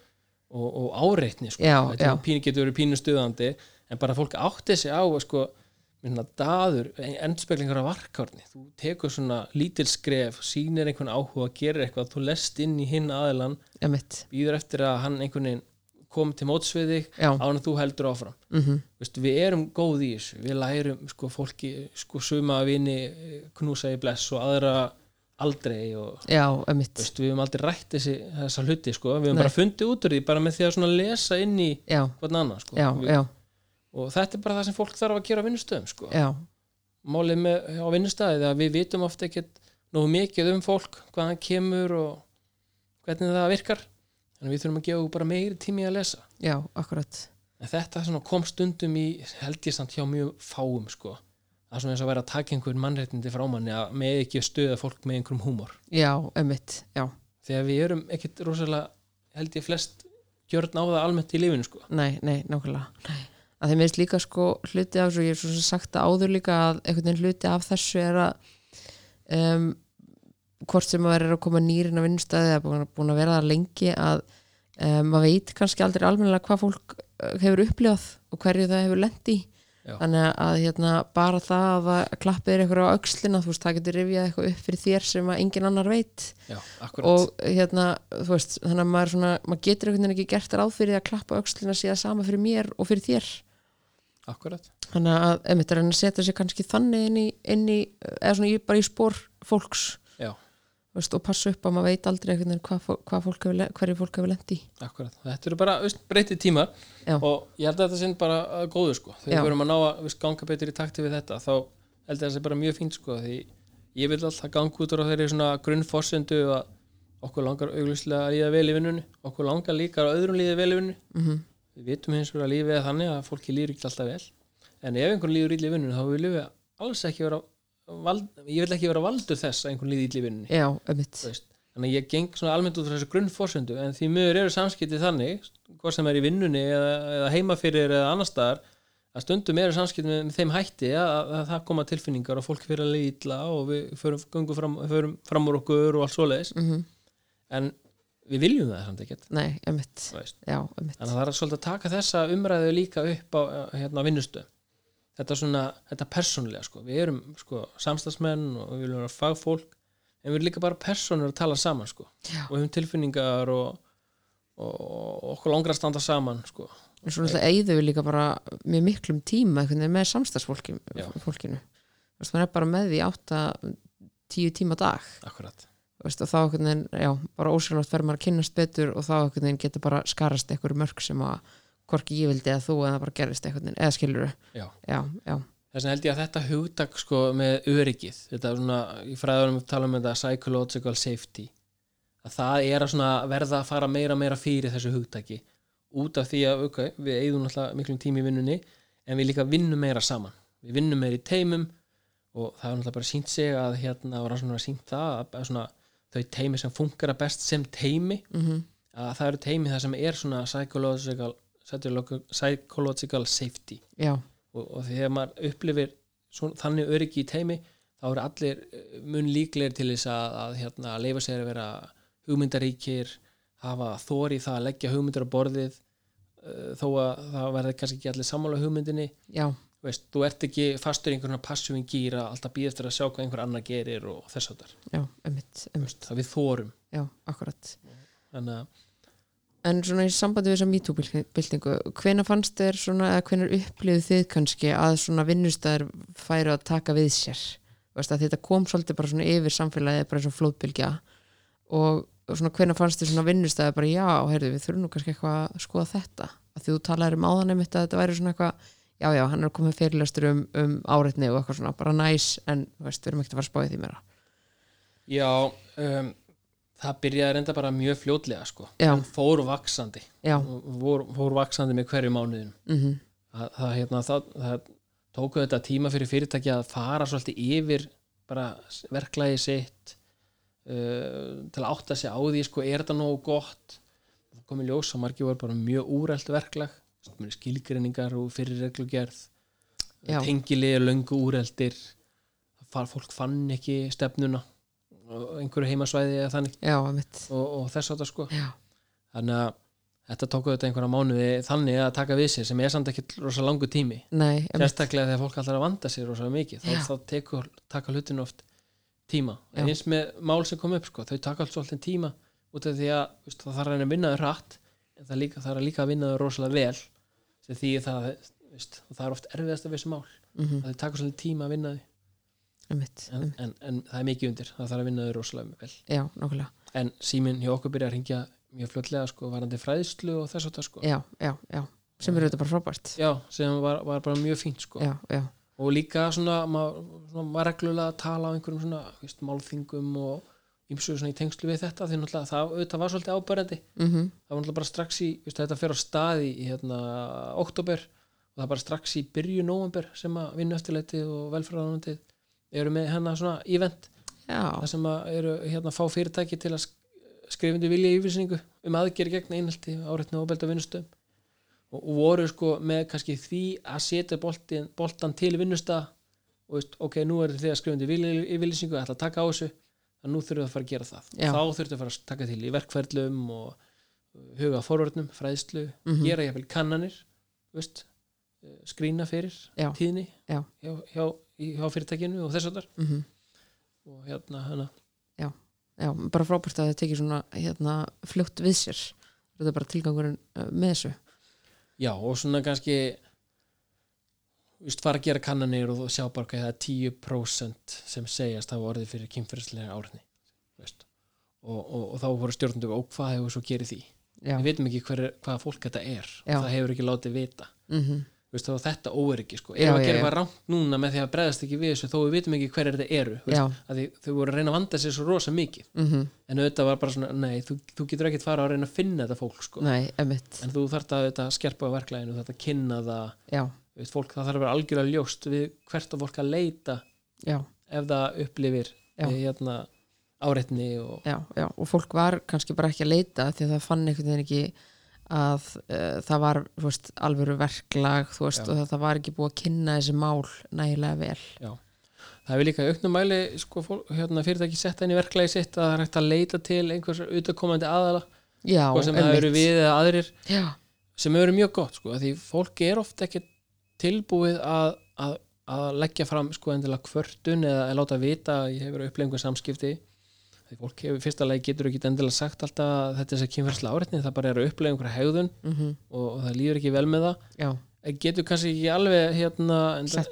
og, og áreitni sko. Já, já. pínu getur verið pínu stuðandi en bara fólk átti sig á sko, minna, daður, endurspeglingar af varkárni, þú tekur svona lítil skref, sýnir einhvern áhuga gerir eitthvað, þú lest inn í hinn aðilan býður eftir að hann einhvern veginn kom til mótsviði án að þú heldur áfram. Mhm. Veist, við erum góð í þessu. Við lærum sko, fólki sko, suma vini eh, knúsa í bless og aðra aldrei og já, veist, við höfum aldrei rætt þessi, þessa hluti sko. við höfum Nei. bara fundið út úr því bara með því að lesa inn í hvern annan sko. já, við, já, og þetta er bara það sem fólk þarf að gera á vinnustöðum sko. málið með, á vinnustæði að við vitum ofta ekkert nógu mikið um fólk hvaðan kemur og hvernig það virkar þannig við þurfum að gefa bara meiri tími að lesa. Já, akkurat. En þetta svona kom stundum í held ég samt hjá mjög fáum sko. Það er svona eins að vera að taka einhvern mannréttindi frá manni að með ekki stöða fólk með einhverjum húmor. Já, einmitt, já, þegar við erum ekkit rosalega held ég flest gjörn á það almennt í lífinu sko. Nei, nei, nákvæmlega. Nei. að þeim veist líka sko hluti af þessu, ég hef svo sem sagt það áður líka að einhvern veginn hluti af þessu er að um, hvort sem maður er að koma nýrin á vinnustæði eða búin, að vera það lengi að um, maður veit kannski aldrei almennilega hvað fólk uh, hefur upplifað og hverju það hefur lent í. Já. þannig að hérna, bara það að klappið er eitthvað á öxlina þú veist, það getur rifjað eitthvað upp fyrir þér sem að engin annar veit. Já, og hérna, þú veist, þannig að maður, svona, maður getur einhvern veginn ekki gert ráð fyrir að klappa á öxlina síðan sama fyrir mér og fyrir þér. Akkurat. Þannig að, einmitt, er hann að setja sig kannski þannig inn í, inn í eða svona í, bara í spór fólks veist, og passa upp að maður veit aldrei hvað, hvað fólk hefur, hverju fólk hefur lendi akkurat. Þetta eru bara breytið tíma Já. og ég held að þetta sinn bara uh, góðu sko. Þegar við verum að ná að veist, ganga betur í takti við þetta þá held að það sé bara mjög fínt sko því ég vil alltaf ganga út úr þeirri svona grunnforsendu að okkur langar auglustlega að líða vel í vinnunni okkur langar líka að öðrum líða vel í vinnunni. Mm við vitum hins vegar að lífið er þannig að fólki líður ekki alltaf vel en ef einhvern líður í vinnunni þá viljum við alls ekki vera vald, ég vil ekki vera valdur þess að einhvern líði í vinnunni. Já, veist. þannig að ég geng svona almennt út frá þessu grunnforsendu en því miður eru samskipti þannig hvort sem er í vinnunni eða, eða heima fyrir eða annar staðar að stundum eru samskipti með, með þeim hætti að, að, að það koma tilfinningar og fólk fyrir að leiða illa og við förum, fram, förum fram úr okkur og allt svoleiðis. Mm en við viljum það samt ekkert. Nei, einmitt. Þannig að það er svolítið að taka þessa umræðu líka upp á hérna, vinnustu þetta svona, þetta persónulega sko. við erum sko, samstagsmenn og við viljum vera fagfólk en við erum líka bara persónur að tala saman sko. Og við höfum tilfinningar og, og, og okkur langar að standa saman sko. og svo náttúrulega eigðu við líka bara með miklum tíma með samstagsfólkinu maður er bara með því átta tíu tíma á dag akkurat, veist, og þá veginn, já, bara ósynlátt verður maður að kynnast betur og þá veginn getur bara skarast einhverju mörg sem að hvorki ég vildi eða þú eða bara gerist veginn, eða skilur já, þess vegna held ég að þetta hugtak sko, með öryggið þetta er svona, í fræðunum við tala um þetta psychological safety að það er að verða að fara meira meira fyrir þessu hugtaki út af því að, ok, við eigðum náttúrulega miklum tími í vinnunni en við líka vinnum meira saman. Við vinnum meira í teimum og það er náttúrulega bara sínt sig að hérna og rannsóknar að sínt það að, að svona, þau teimi sem funkara best sem teimi mm að það eru teimi það sem er svona psychological, psychological safety. Og, og þegar maður upplifir svona, þannig öryggi í teimi þá eru allir eh, mun líklegir til þess að, að hérna, leifa sér að vera hugmyndaríkir hafa þóri það að leggja hugmyndir á borðið uh, þó að það verði kannski ekki allir sammála hugmyndinni. Já, veist, þú ert ekki fastur í einhvern passífin gýra alltaf býð eftir að sjá hvað einhver annar gerir og þess að þar, já, einmitt, einmitt. Það við þórum já, akkurat. Þannig að En svona í sambandi við þessa MeToo-byltingu, hvena fannst þér svona, eða hvenar upplifðu þið kannski að svona vinnustæður færu að taka við sér? Að þetta kom svolítið bara svona yfir samfélagið, bara eins og flóðbylgja og svona hvenar fannst þér svona vinnustæður bara já, heyrðu, við þurfum nú kannski eitthvað að skoða þetta, að því þú talaður um áðan einmitt að þetta væri svona eitthvað, já, já, hann er komið fyrirlestur um, um áreitni og eitthvað svona, bara næs, en veist, við erum ekkert að fara að spáði því meira. já, um, það byrjaði reynda bara mjög fljótlega sko, hann fór vaksandi Já, fór, fór vaksandi með hverju mánuðin mhm, það, það, hérna, það, það tóku þetta tíma fyrir fyrirtæki að fara svolítið yfir bara verklagi sitt uh, til að átta sig á því sko, er þetta nógu gott? Það komið ljós að margir var bara mjög úrælt verklag skilgreiningar og fyrir reglugerð Já. tengilið löngu úreldir. Fólk fann ekki stefnuna einhverju heimasvæði eða þannig. Já, og, og þess að það sko. Já, þannig að þetta tóku þetta einhverja mánuði þannig að taka við sér sem er samt ekki rosa langu tími. Nei, sérstaklega þegar fólk allar að vanda sér rosa mikið þá, þá tekur, taka hlutinu oft tíma. En eins með mál sem kom upp sko, þau taka alls svolítið tíma út af því að veist, það þarf að reyna að vinna þau hratt en það líka, þarf að líka að vinna þau rosalega vel sem því það, veist, það er oft erfiðast af þessu mál. Mhm, að þau taka svolítið tíma að vinna þau einmitt, en, en, en það er mikið undir, það þarf að vinna þau rosalega vel. Já, nokkulega. en síminn hjá okkur byrja að ringja mjög fljótlega sko, varandi fræðslu og þess að það sko. Já, já, já, sem eru þetta bara frábært. Já, sem var, var bara mjög fínt sko. já, já, og líka svona maður svona, maður reglulega að tala á einhverjum svona veist, málþingum og ýmsu svona í tengslu við þetta því náttúrulega það auðvitað var svolítið ábærandi mhm, það var náttúrulega bara strax í, veist, þetta fer á stað í hérna, oktober og það bara strax í byrju nóvember sem að vinnu eftirleiti og velferðaránandi eru með hennar svona event já, það sem eru hérna að fá fyrirtæki til að sk- skrifindi vilja yfirsýningu um aðgerð gegn einhalti áreitni og belda vinnustöðum og, og voru sko með kannski því að setja boltin, boltan til vinnustað og veist, ok, nú er þið að skrifindi vilja yfirsýningu ætla að taka á þessu að nú þurfum við að fara að gera það Já. þá þurfum við að fara að taka til í verkferðlum og uh, huga forvörnum, fræðslu Mhm. gera jafnvel kannanir veist, uh, skrýna fyrir Já. tíðni Já. hjá, hjá, hjá fyrirtækinu og þess að þar mhm. Og hérna hana. Já, bara frábært að það tekið svona hérna, fljótt við sér. Þetta er bara tilgangurinn uh, með þessu. Já, og svona kannski fara að gera kannanir og sjá bara hvað það er 10% sem segjast hafa orðið fyrir kynferðslega áriðni og, og, og þá voru stjórnum og hvað hefur svo gerið því? Já, við veitum ekki hver, hvaða fólk þetta er Já. og það hefur ekki látið vita. Mhm, Veist, þá þetta óöryggi sko. Erum við að gera eitthvað rangt núna með því að bregðast ekki við þessu þó við vitum ekki hverjar þetta eru veist, að þau voru að reyna að vanda sér svo rosa mikið. Mhm, en auðvitað var bara svona, nei, þú, þú getur ekkert fara að reyna að finna þetta fólk sko. nei, en þú þarft að auðvitað skerpa á verklæginu, þú þarft að kynna það. Veist, fólk, það þarf að vera algjörlega ljóst við hvert á fólk að leita já, ef það upplifir eh, hérna, áreitni og og fólk var kannski bara ekki að leita því að það fann einhvern veginn ekki að uh, það var veist, alvöru verklag veist, Já. og það, það var ekki búið að kynna þessi mál nægilega vel. Það hefur líka í auknum mæli sko, hérna, fyrirtæki setta inn í verklagi sitt að það er hægt að leita til einhvers utakomandi aðala já, og sem það eru við eða aðrir já, sem eru mjög gott sko, því fólk er oft ekki tilbúið að, að, að leggja fram sko endilega kvörtun eða að láta vita að ég hefur einhver samskipti því fólk hefur fyrsta lagi getur ekki endilega sagt alltaf að þetta er þess að kynferðslega áreitni það bara er að upplega einhverja hegðun mhm, og, og það líður ekki vel með það. Já. Getur kannski ekki alveg hérna enda,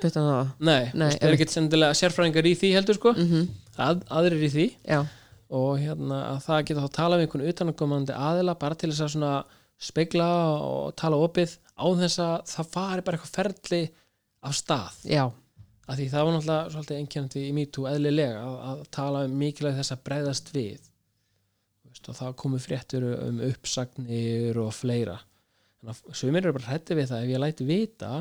nei, Nei, það er ekki sendilega sérfræðingar í því heldur sko. Mhm, að, aðrir í því. Já, og hérna að það geta þá tala við einhvern utanakomandi aðila bara til þess að spegla og tala opið á þess að það fari bara eitthvað ferli af stað. Já, að því það var náttúrulega svolítið einkennandi í MeToo eðlilega að, að tala um mikilvæg þess að bregðast við. Þú veist, og það komu fréttur um uppsagnir og fleira. Þannig að sumir eru bara hrætti við það. Ef ég læti vita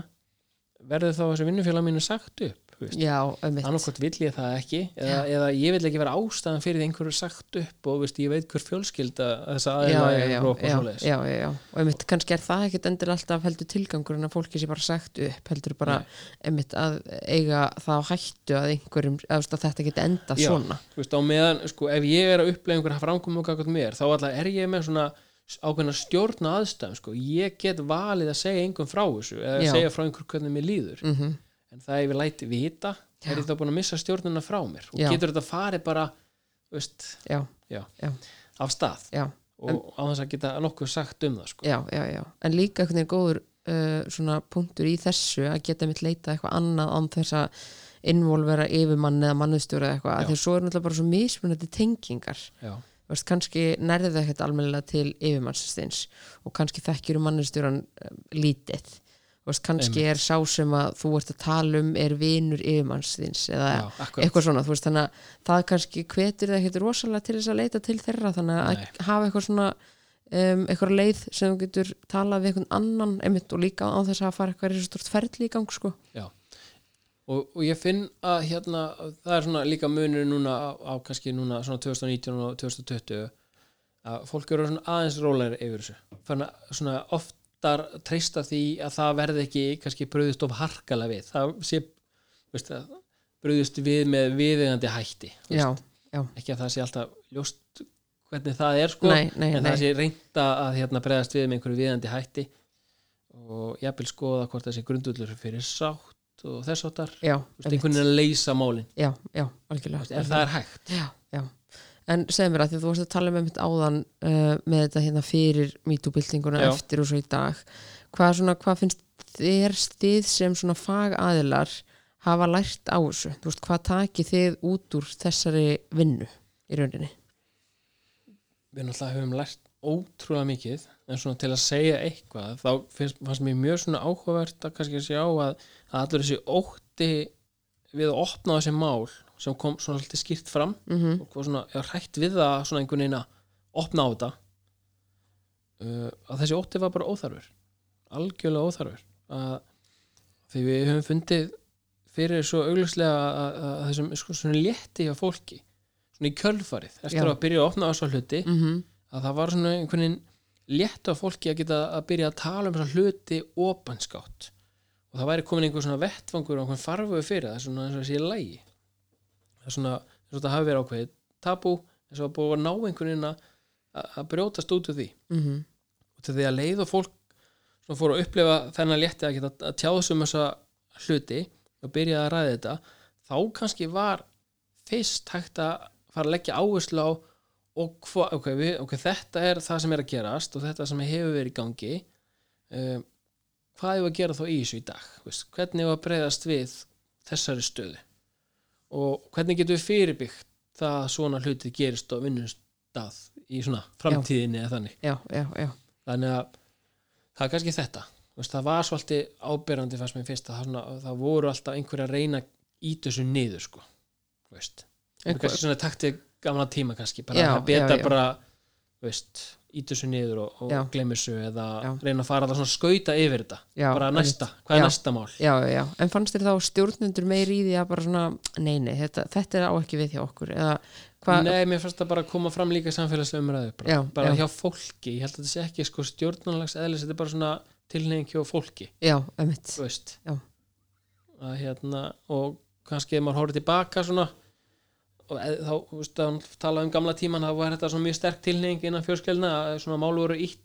verður þá þessi vinnufélag mínu sagt upp annarkot vill ég það ekki eða, eða ég vil ekki vera ástæðan fyrir því einhverju sagt upp og veist, ég veit hver fjölskylda þess já, og svoleiðis. já, já, já, og einmitt kannski er það ekkit endur alltaf heldur tilgangur en að fólki sé bara sagt upp heldur bara einmitt að eiga það á hættu að einhverjum, að, að þetta geti enda svona. veist, á meðan, sko, ef ég er að upplega einhverja framkomu og kakot mér, þá alltaf er ég með svona ákveðna stjórna aðstæðum sko. ég get valið að segja einhvern frá þessu eða Já. segja frá einhver hvernig mér líður. Mm en það ef ég læti vita er ég þá búin að missa stjórnuna frá mér? Og Já. getur þetta farið bara veist, já, já, Já. af stað? Já, og á þess að geta nokkuð sagt um það sko. já, já, já. En líka einhvern veginn góður uh, svona punktur í þessu að geta mitt leita eitthvað annað án þess að involvera yfirmann eða mannustjóra eða eitthvað, Já. að svo er náttúrulega bara svo mismunandi tengingar. Já, veist, kannski nærði það ekkert almennilega til yfirmannsins og kannski þekkjur mannustjóran um, lítið. Þú veist, kannski er sá sem að þú ert að tala um er vinur yfirmannsins eða já, eitthvað svona, veist, þannig að það kannski hvetur það ekkert rosalega til þess að leita til þeirra þannig að Nei. hafa eitthvað svona um, eitthvað leið sem þú getur talað við einhvern annan einmitt og líka á þess að fara eitthvað stort ferli í gang sko. Og, og ég finn að hérna það er svona líka munur núna á, á kannski núna svona 2019 og 2020 að fólk eru svona aðeins rólegri yfir þessu fann að svona oftar treysta því að það verði ekki kannski bröðist of harkalega við. Það sé veist, bröðist við með viðegandi hætti Já, já, ekki að það sé alltaf ljóst hvernig það er sko Nei, nei, en nei. það sé reynda að hérna bregðast við með einhverju viðandi hætti og jafnvel skoða hvort það sé grundullur fyrir sátt og þess áttar einhvern veginn að leysa málin. Já, já, algjörlega ef það er hægt. Já. En segðu mér að því að þú varst að tala með mitt áðan uh, með þetta hérna fyrir MeToo-byltinguna Já. eftir og svo í dag. Hvað, svona, hvað finnst þér þið sem svona fagaðilar hafa lært á þessu? Þú veist, hvað takið þið út úr þessari vinnu í rauninni? við náttúrulega höfum lært ótrúlega mikið en svona til að segja eitthvað þá finnst, fannst mér mjög svona áhugavert að kannski sjá að, að allur þessi ótti við að opna þessi mál sem kom svona alltaf skýrt fram Mm og hvað svona, ég var hrætt við það svona einhvern veginn að opna á þetta. Uh, að þessi ótti var bara óþarfur. Algjörlega óþarfur. Að því við höfum fundið fyrir svo augljóslega að, þessum sko, svona létti hjá fólki svona í kjölfarið eftir Já. að byrja að opna á þessu hluti -hmm. að það var svona einhvern veginn létt á fólki að geta að byrja að tala um svona hluti opanskátt og það væri komin einhver svona vettfangur og einhvern farfuðu fyrir það svona eins og þessi lægi svona þetta hafi verið ákveðið tabú eins og að búið að ná einhvern veginn að brjótast út úr því. Mm og til því að leið og fólk svona fór að upplifa þennan létti að geta að tjáðs um þessa hluti og byrja að ræða þetta þá kannski var fyrst hægt að fara að leggja áherslu á og hva, okay, við, ok, þetta er það sem er að gerast og þetta sem hefur verið í gangi um, hvað er að gera þá í þessu í dag? Hvernig er að breyðast við þessari stöðu og hvernig getum við fyrirbyggt það að svona hluti gerist á vinnustað í svona framtíðinni eða þannig? Já, já, já. þannig að það er kannski þetta. Þú veist, það var svolítið ábyrrandi fannst mér fyrst að það, svona, það voru alltaf einhverja að reyna að íta þessu niður sko. Veist, kannski svona taktið gamla tíma kannski, bara já, já. bara veist, íta þessu niður og, og Já. glemir þessu eða Já. reyna að fara að svona skauta yfir þetta Já, bara næsta, hvað er Já. næsta mál Já, en fannst þér þá stjórnendur meir í því að bara svona, nei, nei, þetta, þetta er á ekki við hjá okkur, eða hvað, Nei, mér fannst það bara að koma fram líka í samfélagslega umræðu bara, bara já. hjá fólki, ég held að þetta sé ekki sko stjórnanlags eðlis, þetta er bara svona tilneying hjá fólki já, Já. að hérna og kannski ef maður horfir tilbaka svona þá, þú veist, að tala um gamla tíman þá var þetta svona mjög sterk tilneying innan fjölskelna að svona mál voru ítt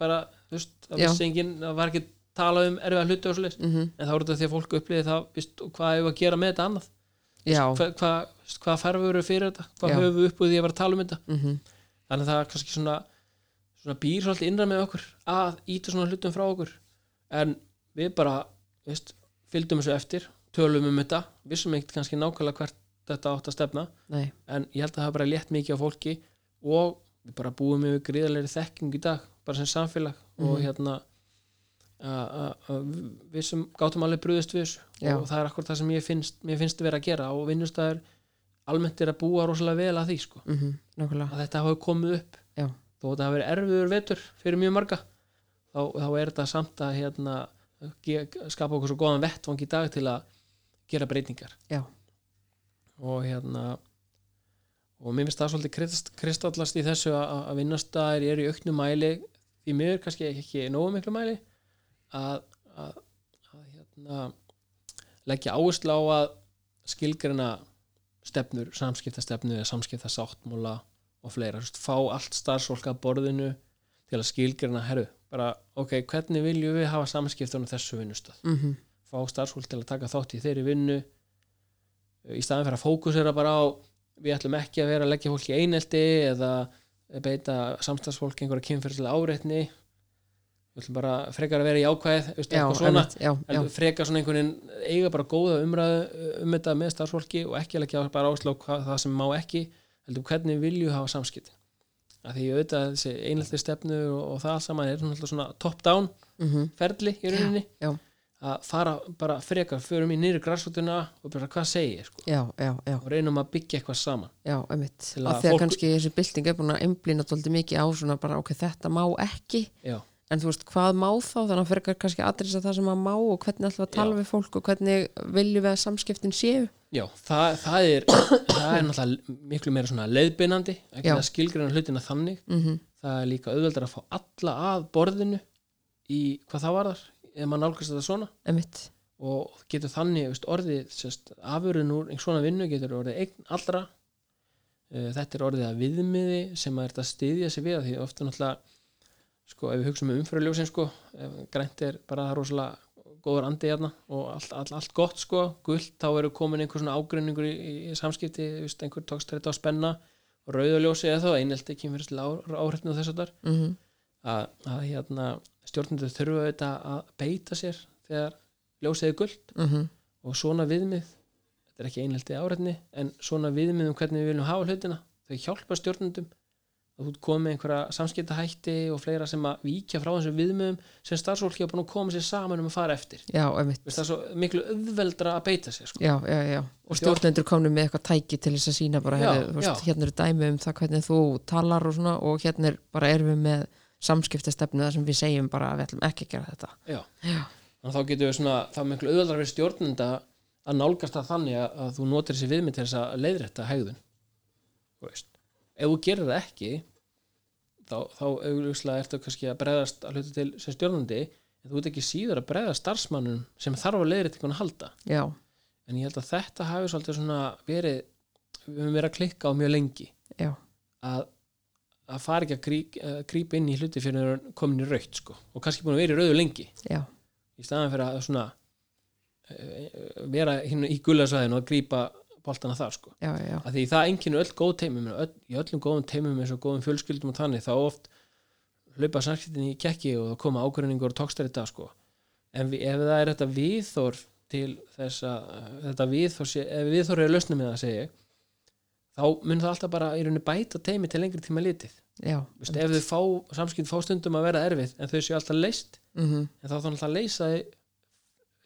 bara, þú veist, það vissi engin það var ekki talað um erfiða hluti og svo mm en þá er þetta því að fólk upplýði það veist, hvað hefur að gera með þetta annað? Hvað, hvað, hvað færfur eru fyrir þetta? Hvað höfum við upp úr því að vera að tala um þetta? Mm þannig að það er kannski svona, svona býr svolítið innra með okkur að íta svona hlutum frá okkur. En við bara veist, fylgdum þessu eftir, tölum um þetta vissum ekkert kannski nákvæmlega hvert þetta átt að stefna, nei, en ég held að það er bara létt mikið á fólki og við bara búum yfir gríðarlegri þekking í dag bara sem samfélag. Og Mhm. hérna að- að að við sem gátum alveg brúðist við þessu. Og það er akkur það sem ég finnst, mér finnst vera að gera. Og vinnustæður almennt er að búa rosalega vel að því sko. Mm nákvæmlega, að þetta hafi komið upp. Já. þó að þetta hafi verið erfiður vetur fyrir mjög marga þá, þá er þetta samt að hérna, skapa okkur svo góðan vettvang í dag til að gera breytingar. Já. Og hérna og mér finnst það svolítið krist, kristallast í þessu að, vinnastæðir eru í auknu mæli því miður kannski ekki, ekki nógu miklu mæli að, að, að hérna, leggja áherslu á að skilgrina stefnur, samskiptastefnu eða samskiptasáttmúla og fleira, veist, fá allt starfsfólk að borðinu til að skilgjörna, herru, bara ok, hvernig viljum við hafa samskiptunum þessu vinnustað? Mhm, fá starfsfólk til að taka þátt í þeirri vinnu í staðan fyrir að fókusera bara á við ætlum ekki að vera að leggja fólk í einelti eða beita samstagsfólk einhverja kynferðslega áreitni. Við ætlum bara frekar að vera í ákvæð eitthvað svona, já, já, frekar svona einhvern veginn eiga bara góða umræðu um þetta með starfsfólki og ekki að leggja bara áslá það sem má ekki heldur hvernig vilju hafa samskipt að því auðvitað þessi einelti stefnu og, og það saman er svona, top down mhm, ferli í rauninni. já, að fara bara frekar, förum í nýri græsrútuna og bara hvað segi ég sko? Já, já, já, og reynum að byggja eitthvað saman. Já, einmitt. Af því að fólk- kannski þessi bylting er búin að einblýna tóldi mikið á svona bara, ok, þetta má ekki. Já, en þú veist, hvað má þá, þannig að fyrir kannski aðrisa það sem að má og hvernig við að tala við fólk og hvernig viljum við að samskiptin séu? Já það, það er það er náttúrulega miklu meira svona leiðbeinandi ekki að skilgreina hlutina þannig. Mm það er líka auðveldar að fá alla að borðinu í hvað það varðar ef maður nálgast þetta svona. Einmitt, og getur þannig veist, orðið sérst, afurinn úr einhver svona vinnu getur orðið eign allra. Eh, þetta er orðið að viðmiði sem er þetta að styðja sig við því ofta náttúrulega sko ef við hugsaum um umfyrirljósin sko grænt er bara það rosalega góður andi hérna og allt, allt, allt gott sko gult þá eru komin einhver svona ágreiningur í, í, í samskipti, veist, einhver tókst þetta á spenna rauðaljósi eða þá einelti kynfyrirslega áhrifni og þess að þar mm að, að hérna, stjórnendur þurfa auðvitað að beita sér þegar ljósið er guld -hmm. og svona viðmið þetta er ekki einhelti árætni en svona viðmið um hvernig við viljum hafa hlutina þau hjálpa stjórnendum að þú komið með einhverja samskiptahætti og fleira sem að víkja frá þessum viðmiðum sem starfsfólki búin að koma sér saman um að fara eftir. Já, það er svo miklu auðveldra að beita sér sko. já, já, já, og stjórnendur komnu með eitthvað tæki til þess að sína bara, þú veist, hérna eru dæmi um það hvernig þú talar og svona og hérna er bara erum við með samskiptastefnu þar sem við segjum bara að við ætlum ekki að gera þetta. Já. já, þá getur við svona það er miklu auðveldra fyrir stjórnenda að nálgast það þannig að, þú notir þessi viðmið til þess að leiðrétta hegðun. Veist. ef þú gerir það ekki þá, þá auðvitað ertu kannski að bregðast að hluta til sem stjórnandi en þú ert ekki síður að bregða starfsmannum sem þarf að leiðréttingun að halda. Já, en ég held að þetta hafi svolítið svona verið við höfum verið að klikka á mjög lengi. Já, að, að fara ekki að að grípa inn í hluti fyrir að komin í raukt sko. og kannski búin að vera í rauðu lengi já, í staðan fyrir að svona eh, vera hérna í gullasvæðinu og grípa boltana þar sko. já, já, að því það enginu öll góð teimum öll, í öllum góðum teimum eins og góðum fjölskyldum og þannig þá oft hlaupa samskiptin í kekki og koma ágreiningur og tókstar í dag sko. en vi, ef það er þetta viðþór til þess að þetta viðþór, ef viðþór er lausnum með það segi ég, þá mun það alltaf bara í rauninni bæta teimi til lengri tíma litið. Já Vist, ef þau fá samskipt fá stundum að vera erfið en þau séu alltaf leist mm en þá þannig að leysa þið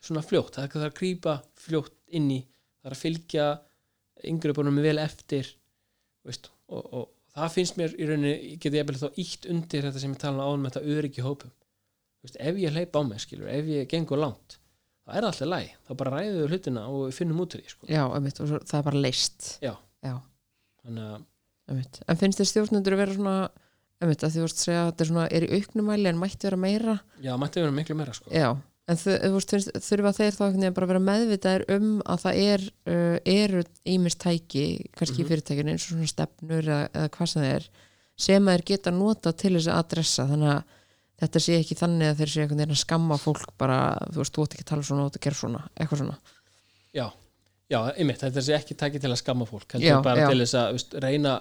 svona fljótt, það er það að krýpa fljótt inn í, það er að fylgja yngri búinum vel eftir veist, og, og það finnst mér í rauninni, ég geti ég þá ítt undir þetta sem ég tala um með þetta öryggi hópum. Veist, ef ég hleyp á mig skilur, ef ég gengur langt þá er það alltaf læg, þá bara ræðum við hlutina og finnum út úr því sko. já, og það er bara leist Já. já, þannig að en finnst þér stjórnendur að vera svona einmitt, að þú veist segja að þetta er svona er í auknumæli en mætti vera meira? Já, mætti vera miklu meira sko. Já, en þau, þú veist, finnst, þurfa þeir þá bara að vera meðvitaðir um að það er, uh, eru ímist tæki, kannski í Mhm. fyrirtækinu eins og svona stefnur eða, eða hvað sem það er sem þeir geta nota til þess að adressa. Þannig að þetta sé ekki þannig að þeir sé einhvern veginn að skamma fólk bara, þú veist, þú átt ekki að tala svona, þú átt að gera svona, eitthvað svona. Já, já, einmitt, þetta er ekki takið til að skamma fólk, heldur bara já. til þess að veist, reyna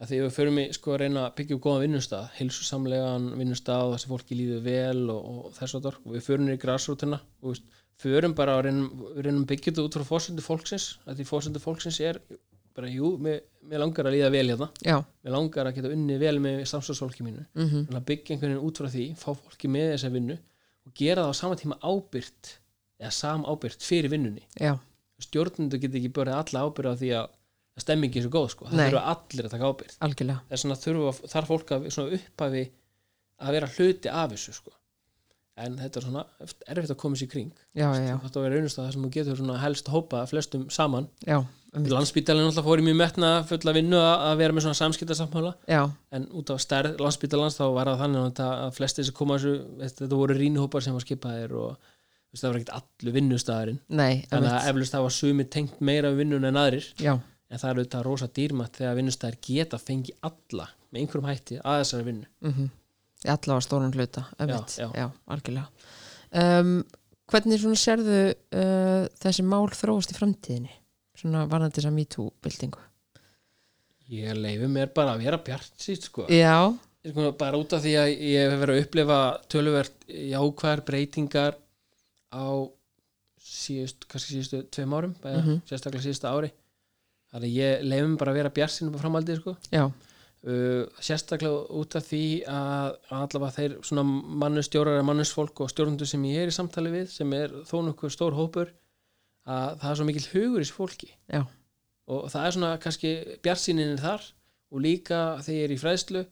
að því við förum í sko að reyna að byggja upp góðan vinnustað heilsusamlegan vinnustað og þessi fólki líður vel og, og þess að og við förum í græsrútina og veist, förum bara að reynum, reynum að byggja þetta út frá fórsöndu fólksins að því fórsöndu fólksins er bara, jú, mér, langar að líða vel hérna. Mér langar að geta unnið vel með samstæðsfólki mínu. Mm en að byggja einhvern veginn út frá því fá fólki með þessa vinnu og gera það á sama tíma ábyrt eða sam ábyrt fyrir vinnunni. Já, stjórnundu geta ekki börið alla ábyrða á því að að stemmingi er svo góð sko. það þurfa allir að taka ábyrð algjörlega. Það er svona þurfa, þarf fólk að upphafi að vera hluti af þessu sko. en þetta er svona erfitt að koma sér kring. Já, já, þetta er raunast að það sem þú getur helst hópa flestum saman. Já, einmitt. landsbítalinn alltaf fór í mjög metna fulla vinnu að að vera með svona samskiptarsammála já, en út af stærð landsbítalans þá var það þannig að að flestir sem koma að þessu þetta voru rínhópar sem var skipaðir og það var ekkert allu vinnustæðurinn nei, þannig að einmitt. eflust það var sumi tengt meira við vinnun en aðrir. Já, en það er auðvitað rosa dýrmætt þegar vinnustæðir geta fengið alla með einhverjum hætti að þessari vinnu. Mhm, Í allavega stóran hluta, ömmit, Já, já, já. algjörlega. Um, Hvernig sérðu uh, þessi mál þróast í framtíðinni? Svona varðandi þess að MeToo-byltingu? Ég leifi mér bara að vera bjart sítt sko. Já, bara út af því að ég hef verið að upplifa töluvert jákvæðar breytingar á síðust, kannski síðustu tveim árum eða Mhm. sérstaklega síðustu ári þannig að ég leifum bara að vera bjart sínum á framhaldið sko. uh, sérstaklega út af því að allavega þeir svona mannustjórar eða mannusfólk og stjórnundur sem ég er í samtali við sem er þó nokkuð stór hópur að það er svo mikill hugur í þessu fólki já, og það er svona kannski bjartsýnin er þar og líka þegar ég er í fræðslu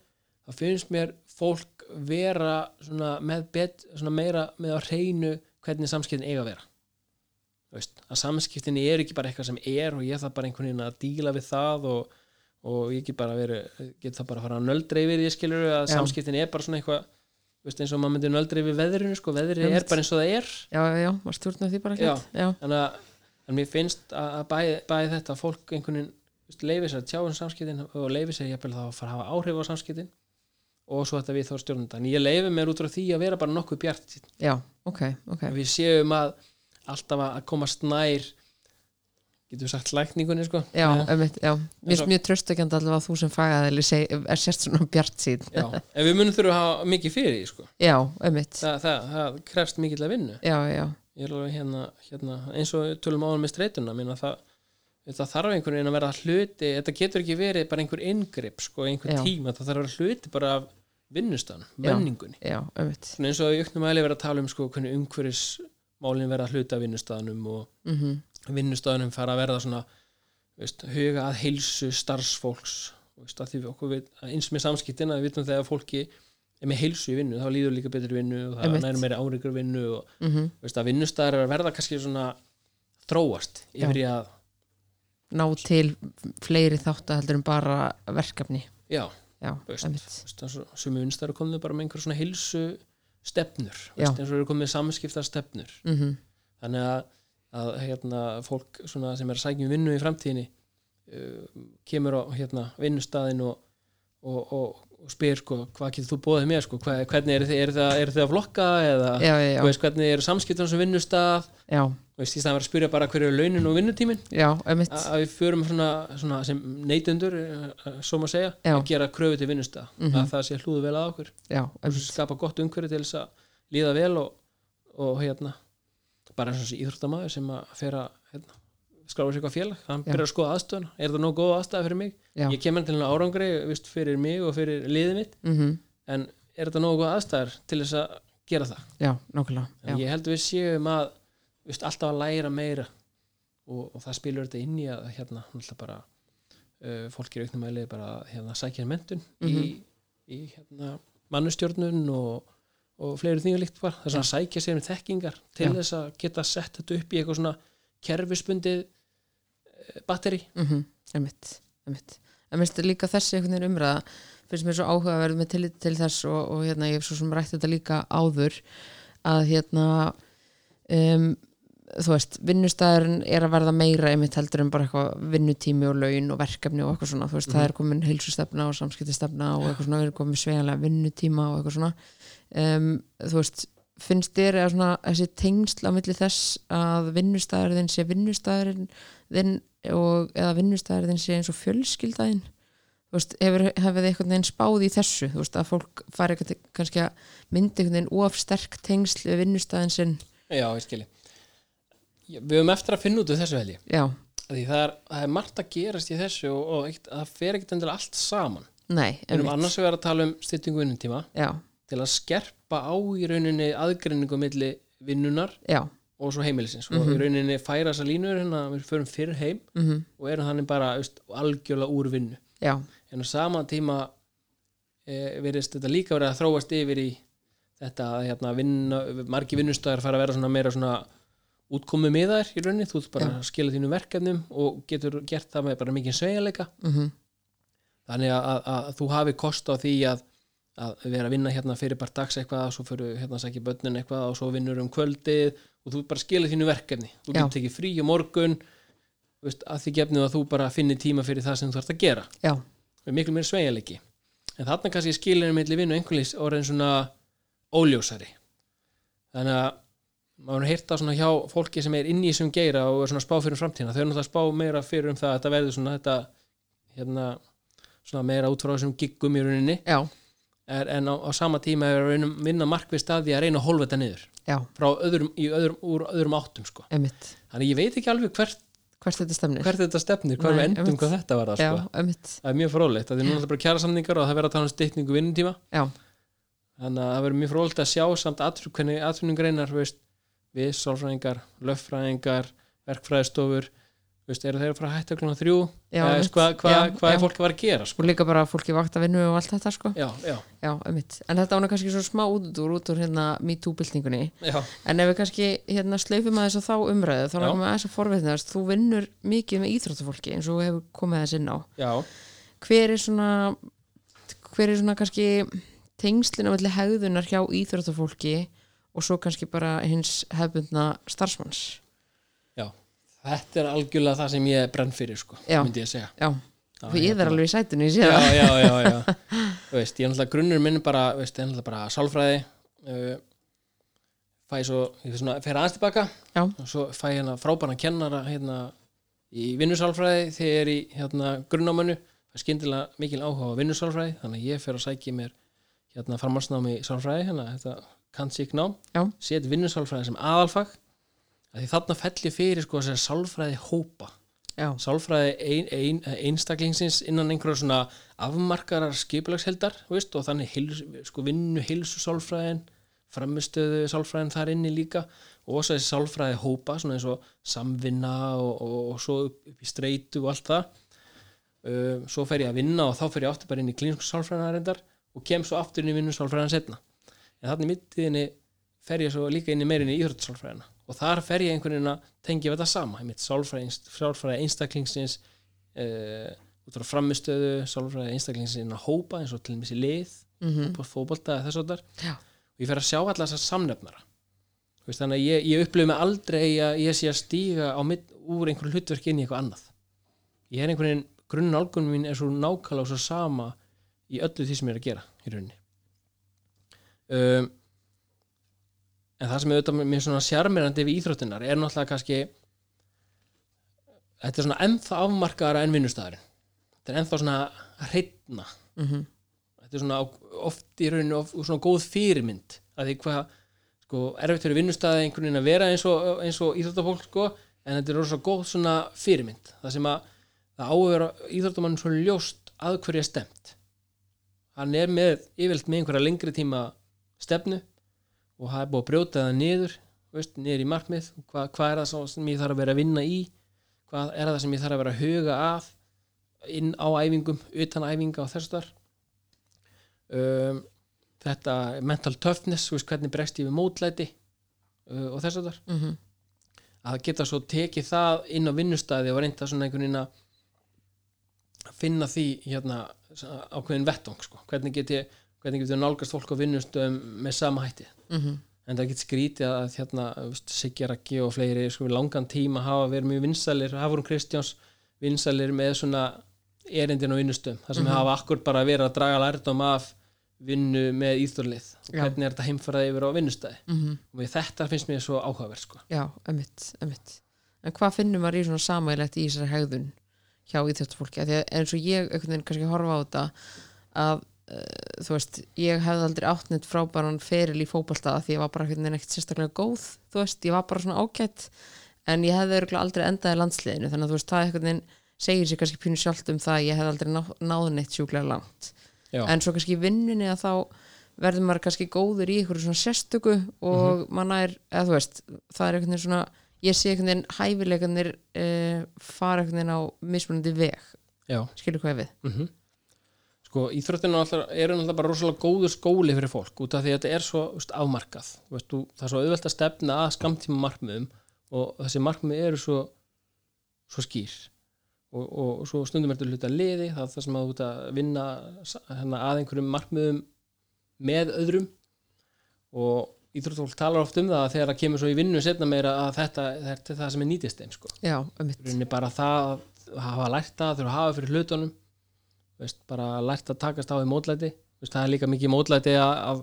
þá finnst mér fólk vera svona með bet, svona meira með að reynu hvernig samskiptin eiga að vera. Veist, að samskiptin er ekki bara eitthvað sem er og ég þarf bara einhvern veginn að díla við það og, og ég get bara verið get það bara að fara að nöldra yfir ég skilur að Já. samskiptin er bara svona eitthvað veist, eins og maður myndi nöldra yfir veðrinu sko, Einmitt. er bara eins og það er. Já, já, maður stjórna því bara þannig að en mér finnst að að bæði, bæði þetta að fólk einhvern veginn leifir sér að tjá um samskiptin og leifir sér þá að fara að hafa áhrif á samskiptin og svo þetta við þá stjórnundan ég leifi mér út frá því að vera bara nokkuð bjart já, ok, ok. Að við séum að alltaf að komast nær getum við sagt lækningunni sko. Já, einmitt, já, mér finnst mjög tröstakjönd allavega þú sem fagaðili seg, er sérst svona bjart síð já. en við munum þurfa að hafa mikið fyrir því sko. Já, einmitt, það, það, það krefst mikill að vinnu. Já, já, ég er alveg hérna, hérna eins og tölum áður með streituna minna, það, það þarf einhvern veginn að vera hluti þetta getur ekki verið bara einhver inngrip sko, einhver Já. tíma, það þarf að vera hluti bara af vinnustan, Já. menningunni. já, Svona eins og í auknum aðli vera að tala um sko, hvernig umhverfismálin verða hluti af vinnustadanum og mm vinnustadanum fara að verða svona veist, huga að heilsu starfsfólks. Veist, að við að eins með samskiptin að við vitum þegar fólki er með heilsu í vinnu, þá líður líka betur vinnu og það næri meiri áreikur vinnu og -hmm. veist, að vinnustæðar er að verða kannski svona þróast yfir í að ná til fleiri þátt heldur en bara verkefni. Já, og sumi vinnustæðar komið bara með einhver svona heilsu stefnur, eins og eru komið samskipta stefnur mm þannig að, að hérna, fólk sem er að sækja um vinnu í framtíðinni uh, kemur á hérna, vinnustæðin og, og, og, og spyr sko, hvað getur þú bóðið mér sko, hvað, hvernig eru þið, eru þið, eru þið að flokka eða já, já, já, veist, hvernig eru samskiptan sem já, veist, í staðan verið að spyrja bara hverju er launin og vinnutímin að við förum svona, svona sem neytendur svo maður segja, að gera kröfu til vinnustæð Mhm. að það sé hlúðu vel að okkur. Já, og skapa gott umhverju til þess að líða vel og, og hérna bara eins og þessi íþróttamaður sem að fer að hérna, skráfa sér eitthvað félag hann byrjar að skoða aðstöðuna, er það nóg góð aðstæða fyrir mig? Já, ég kemur til hennar árangri vist, fyrir mig og fyrir liðið mitt. Mm en er þetta nóg góð aðstæður til þess að gera það? Já, já, ég held að við séum að vist, alltaf að læra meira. Og, og það spilur þetta inn í að hérna, bara uh, fólk er auknum aðlið bara að, hérna, sækja mentun í, Mhm. í hérna, mannustjórnun og, og fleiri þingar líkt var þess að sækja sér um þekkingar til Já. þess að geta sett þetta upp í eitthvað svona kerfisbundið batteri. Mm einmitt, einmitt. En minnst líka þessi einhvern veginn umræða finnst mér svo áhugaverð með tillit til þess og, og hérna ég hef svo sem rætt þetta líka áður að hérna um, þú veist, vinnustæðurinn er að verða meira einmitt heldur en bara eitthvað vinnutími og laun og verkefni og eitthvað svona, þú veist, það er komin heilsustefna og samskiptistefna og eitthvað svona, við erum komin sveigjanlega vinnutíma og eitthvað svona. Um, þú veist, finnst þér eða svona þessi tengsl á milli þess að vinnustæðurinn sé vinnustæðurinn þinn og eða vinnustæðurinn sé eins og fjölskyldaðinn þú veist, hefur, hefur þið einhvern veginn spáð í þessu, veist, að fólk fari kannski að myndi einhvern veginn of sterk tengsl við vinnustæðin sinn? Já, ég skilji Við höfum eftir að finna út úr þessu held ég. Já, Því það er, það er margt að gerast í þessu og, og eitt, það fer ekkert endilega allt saman. Nei, Við einmitt. annars vegar að tala um styttingu vinnutíma já, til að skerpa á í rauninni aðgreiningu milli vinnunar já, og svo heimilisins og í rauninni færa þessa línur hérna við förum fyrr heim mhm, og erum þannig bara veist, algjörlega úr vinnu. Já. En á sama tíma e, verðist þetta líka verið að þróast yfir í þetta að hérna, vinna, margi vinnustæðar fara að vera svona meira svona útkomu miðar í rauninni, þú ert bara að skila þínu verkefnum og getur gert það með bara mikið sveigjanleika. Mhm, þannig að, að, að þú hafi kost á því að, að vera að vinna hérna fyrir bara dags eitthvað og svo fyrir hérna að sækja börnin eitthvað og svo vinnur um kvöldið og þú bara skilur þínu verkefni. Þú getur tekið frí á morgun veist, að því gefnu að þú bara finnir tíma fyrir það sem þú ert að gera. Já, með miklu meira sveigjanleiki. En þarna kannski skilinu milli vinnu einhverlýs orðin svona óljósari. Þannig að maður heyrt að svona hjá fólki sem er inn í þessum geira og er svona spá fyrir framtíðina. Þau er náttúrulega að spá meira fyrir um það að þetta verður svona þetta hérna svona meira út frá þessum giggum í rauninni. Já, er, en á, á sama tíma er að að vinna markvið staði að reyna að hólfa þetta niður. Frá öðrum, öðrum, úr öðrum áttum sko. þannig ég veit ekki alveg hvert, hvert þetta stemnir hvert þetta stefnir hvað við endum hvað þetta var já, sko. það er mjög fróðlegt, það er núna bara kjara samningar og það verður að tala um stytningu vinnutíma. Þannig að það verður mjög fróðlegt að sjá samt veist, við, sálfræðingar, löffræðingar verkfræðistofur veist, eru þeir að fara að hætta klunna þrjú? Já, Eða, einmitt. hvað hva, er fólk að vera að gera sko? og líka bara fólki vakt að vinna og allt þetta sko. Já, já, já, emmitt, en þetta ána kannski svo smá út úr út úr hérna MeToo-byltingunni. En ef við kannski hérna sleifum að þess að þá umræðu þá Já. langar með þess að forvitnast þú vinnur mikið með íþróttafólki eins og hefur komið þess inn á. Hver er svona hver er svona kannski tengslin á milli hegðunar hjá íþróttafólki og svo kannski bara hins hefbundna starfsmanns. Þetta er algjörlega það sem ég brenn fyrir sko, Já. myndi ég að segja já, og ég er hérna. alveg í sé já, það já, já, já. *laughs* Veist, ég er náttúrulega grunnur minn bara, veist, ég er náttúrulega bara sálfræði uh, fæ svo ég fer svona, fer aðeins tilbaka Já. og svo fæ hérna frábæna kennara hérna í vinnusálfræði þegar ég er í hérna grunnámanu það er skyndilega mikil áhuga á vinnusálfræði þannig að ég fer að sækja mér hérna framhansnám í sálfræði hérna þetta kannsík nám Já. set vinnusálfræði sem aðalfag að því þarna fell ég fyrir sko þessari sálfræði hópa. Já, sálfræði ein, ein, einstaklingsins innan einhverja svona afmarkarar skipulagsheldar og þannig heils, sko, vinnu heilsu sálfræðin framistöðu sálfræðin þar inni líka og þessi sálfræði hópa svona eins og samvinna og, og, og svo upp, í streitu og allt það. Uh, svo fer ég að vinna og þá fer ég aftur bara inn í klínsku sálfræðina reyndar og kem svo aftur inn í vinnu sálfræðina setna en þannig mittiðinni fer ég svo líka inn í meirinni íþróttsálfræðina og þar fer ég einhvern veginn að tengja þetta sama. Einmitt sálfræði, sálfræði einstaklingsins uh, út frá framistöðu sálfræði einstaklingsins inn að hópa eins og til dæmis í lið mm på fótbolta eða þess að já, og ég fer að sjá alla þessar samnefnara. Veist, þannig að ég, ég upplifði mig aldrei að ég sé að stíga á mitt, úr einhverju hlutverk inn í eitthvað annað. Ég er einhvern veginn grunn álgunum mín er svo nákvæmlega og svo sama í öllu því sem ég er að gera í rauninni. Um, en það sem er auðvitað mér svona sjarmirandi við íþróttunar er náttúrulega kannski þetta er svona ennþá afmarkaðara en vinnustæðurinn þetta er ennþá svona hreitna mm þetta er svona oft í rauninu of, svona góð fyrirmynd að því hvað sko, erfitt fyrir vinnustæði einhvern veginn að vera eins og, eins og íþróttafólk sko, en þetta er rosa góð svona fyrirmynd. Það sem að það á að vera íþróttamann svo ljóst að hverja stemt hann er með yfirlt með einhverja lengri tíma stefnu og það er búið að brjóta það niður veist, niður í markmið hvað, hvað er það sem ég þarf að vera að vinna í hvað er það sem ég þarf að vera að huga að inn á æfingum, utan æfinga og þess þar um, þetta mental toughness, veist, hvernig bregst ég við mótlæti uh, og þess þar -hmm. að geta svo tekið það inn á vinnustæði og reynda svona einhvern veginn að finna því hérna ákveðin vettvang sko. hvernig get ég hvernig getur nálgast fólk á vinnustöðum með sama hætti Mhm. en það get skrítið að hérna Sigjarakki og fleiri sko, langan tíma hafa verið mjög vinsælir Hafrún Kristjáns vinsælir með svona erindin á vinnustöðum þar sem Mhm. hafa akkur bara verið að draga lærdom af vinnu með Já. hvernig er þetta heimfaraði yfir á vinnustæði Mm og þetta finnst mér svo áhugaverð sko. já, emitt, emitt en hvað finnum maður í svona samægilegt í þessari hegðun hjá íþjóttafólki því að eins og ég kannski horfa á þetta að þú veist, ég hefði aldrei áttnett frábæran feril í fótbolta því ég var bara veginn ekkert sérstaklega góð þú veist, ég var bara svona ágætt en ég hefði aldrei endað í landsliðinu þannig að þú veist, það veginn segir sér kannski pínu sjálft um það að ég hefði aldrei ná, náð neitt sjúklega langt. Já. en svo kannski vinnunni að þá verður maður kannski góður í einhverju svona sérstöku og Mhm. manna er, eða þú veist það er veginn svona, ég sé veginn hæfileikarnir uh, fara veginn á mismunandi veg, skilur hvað við? Mm sko íþróttinu eru náttúrulega bara rosalega góður skóli fyrir fólk út af því að þetta er svo veist, afmarkað. Veist, þú, það er svo auðvelt að stefna að skamtíma markmiðum og þessi markmið eru svo, svo skýr. Og, og svo stundum ertu hluta liði það er það sem að þú ert að vinna hérna, að einhverjum markmiðum með öðrum. Og íþróttafólk talar oft um það að þegar það kemur svo í vinnu setna meira að þetta, þetta er það sem er nýtist þeim sko. Já, um mitt, bara það að hafa lært það þurfa að hafa fyrir hlutunum veist, bara lært að takast á í mótlæti. Veist, það er líka mikið mótlæti að,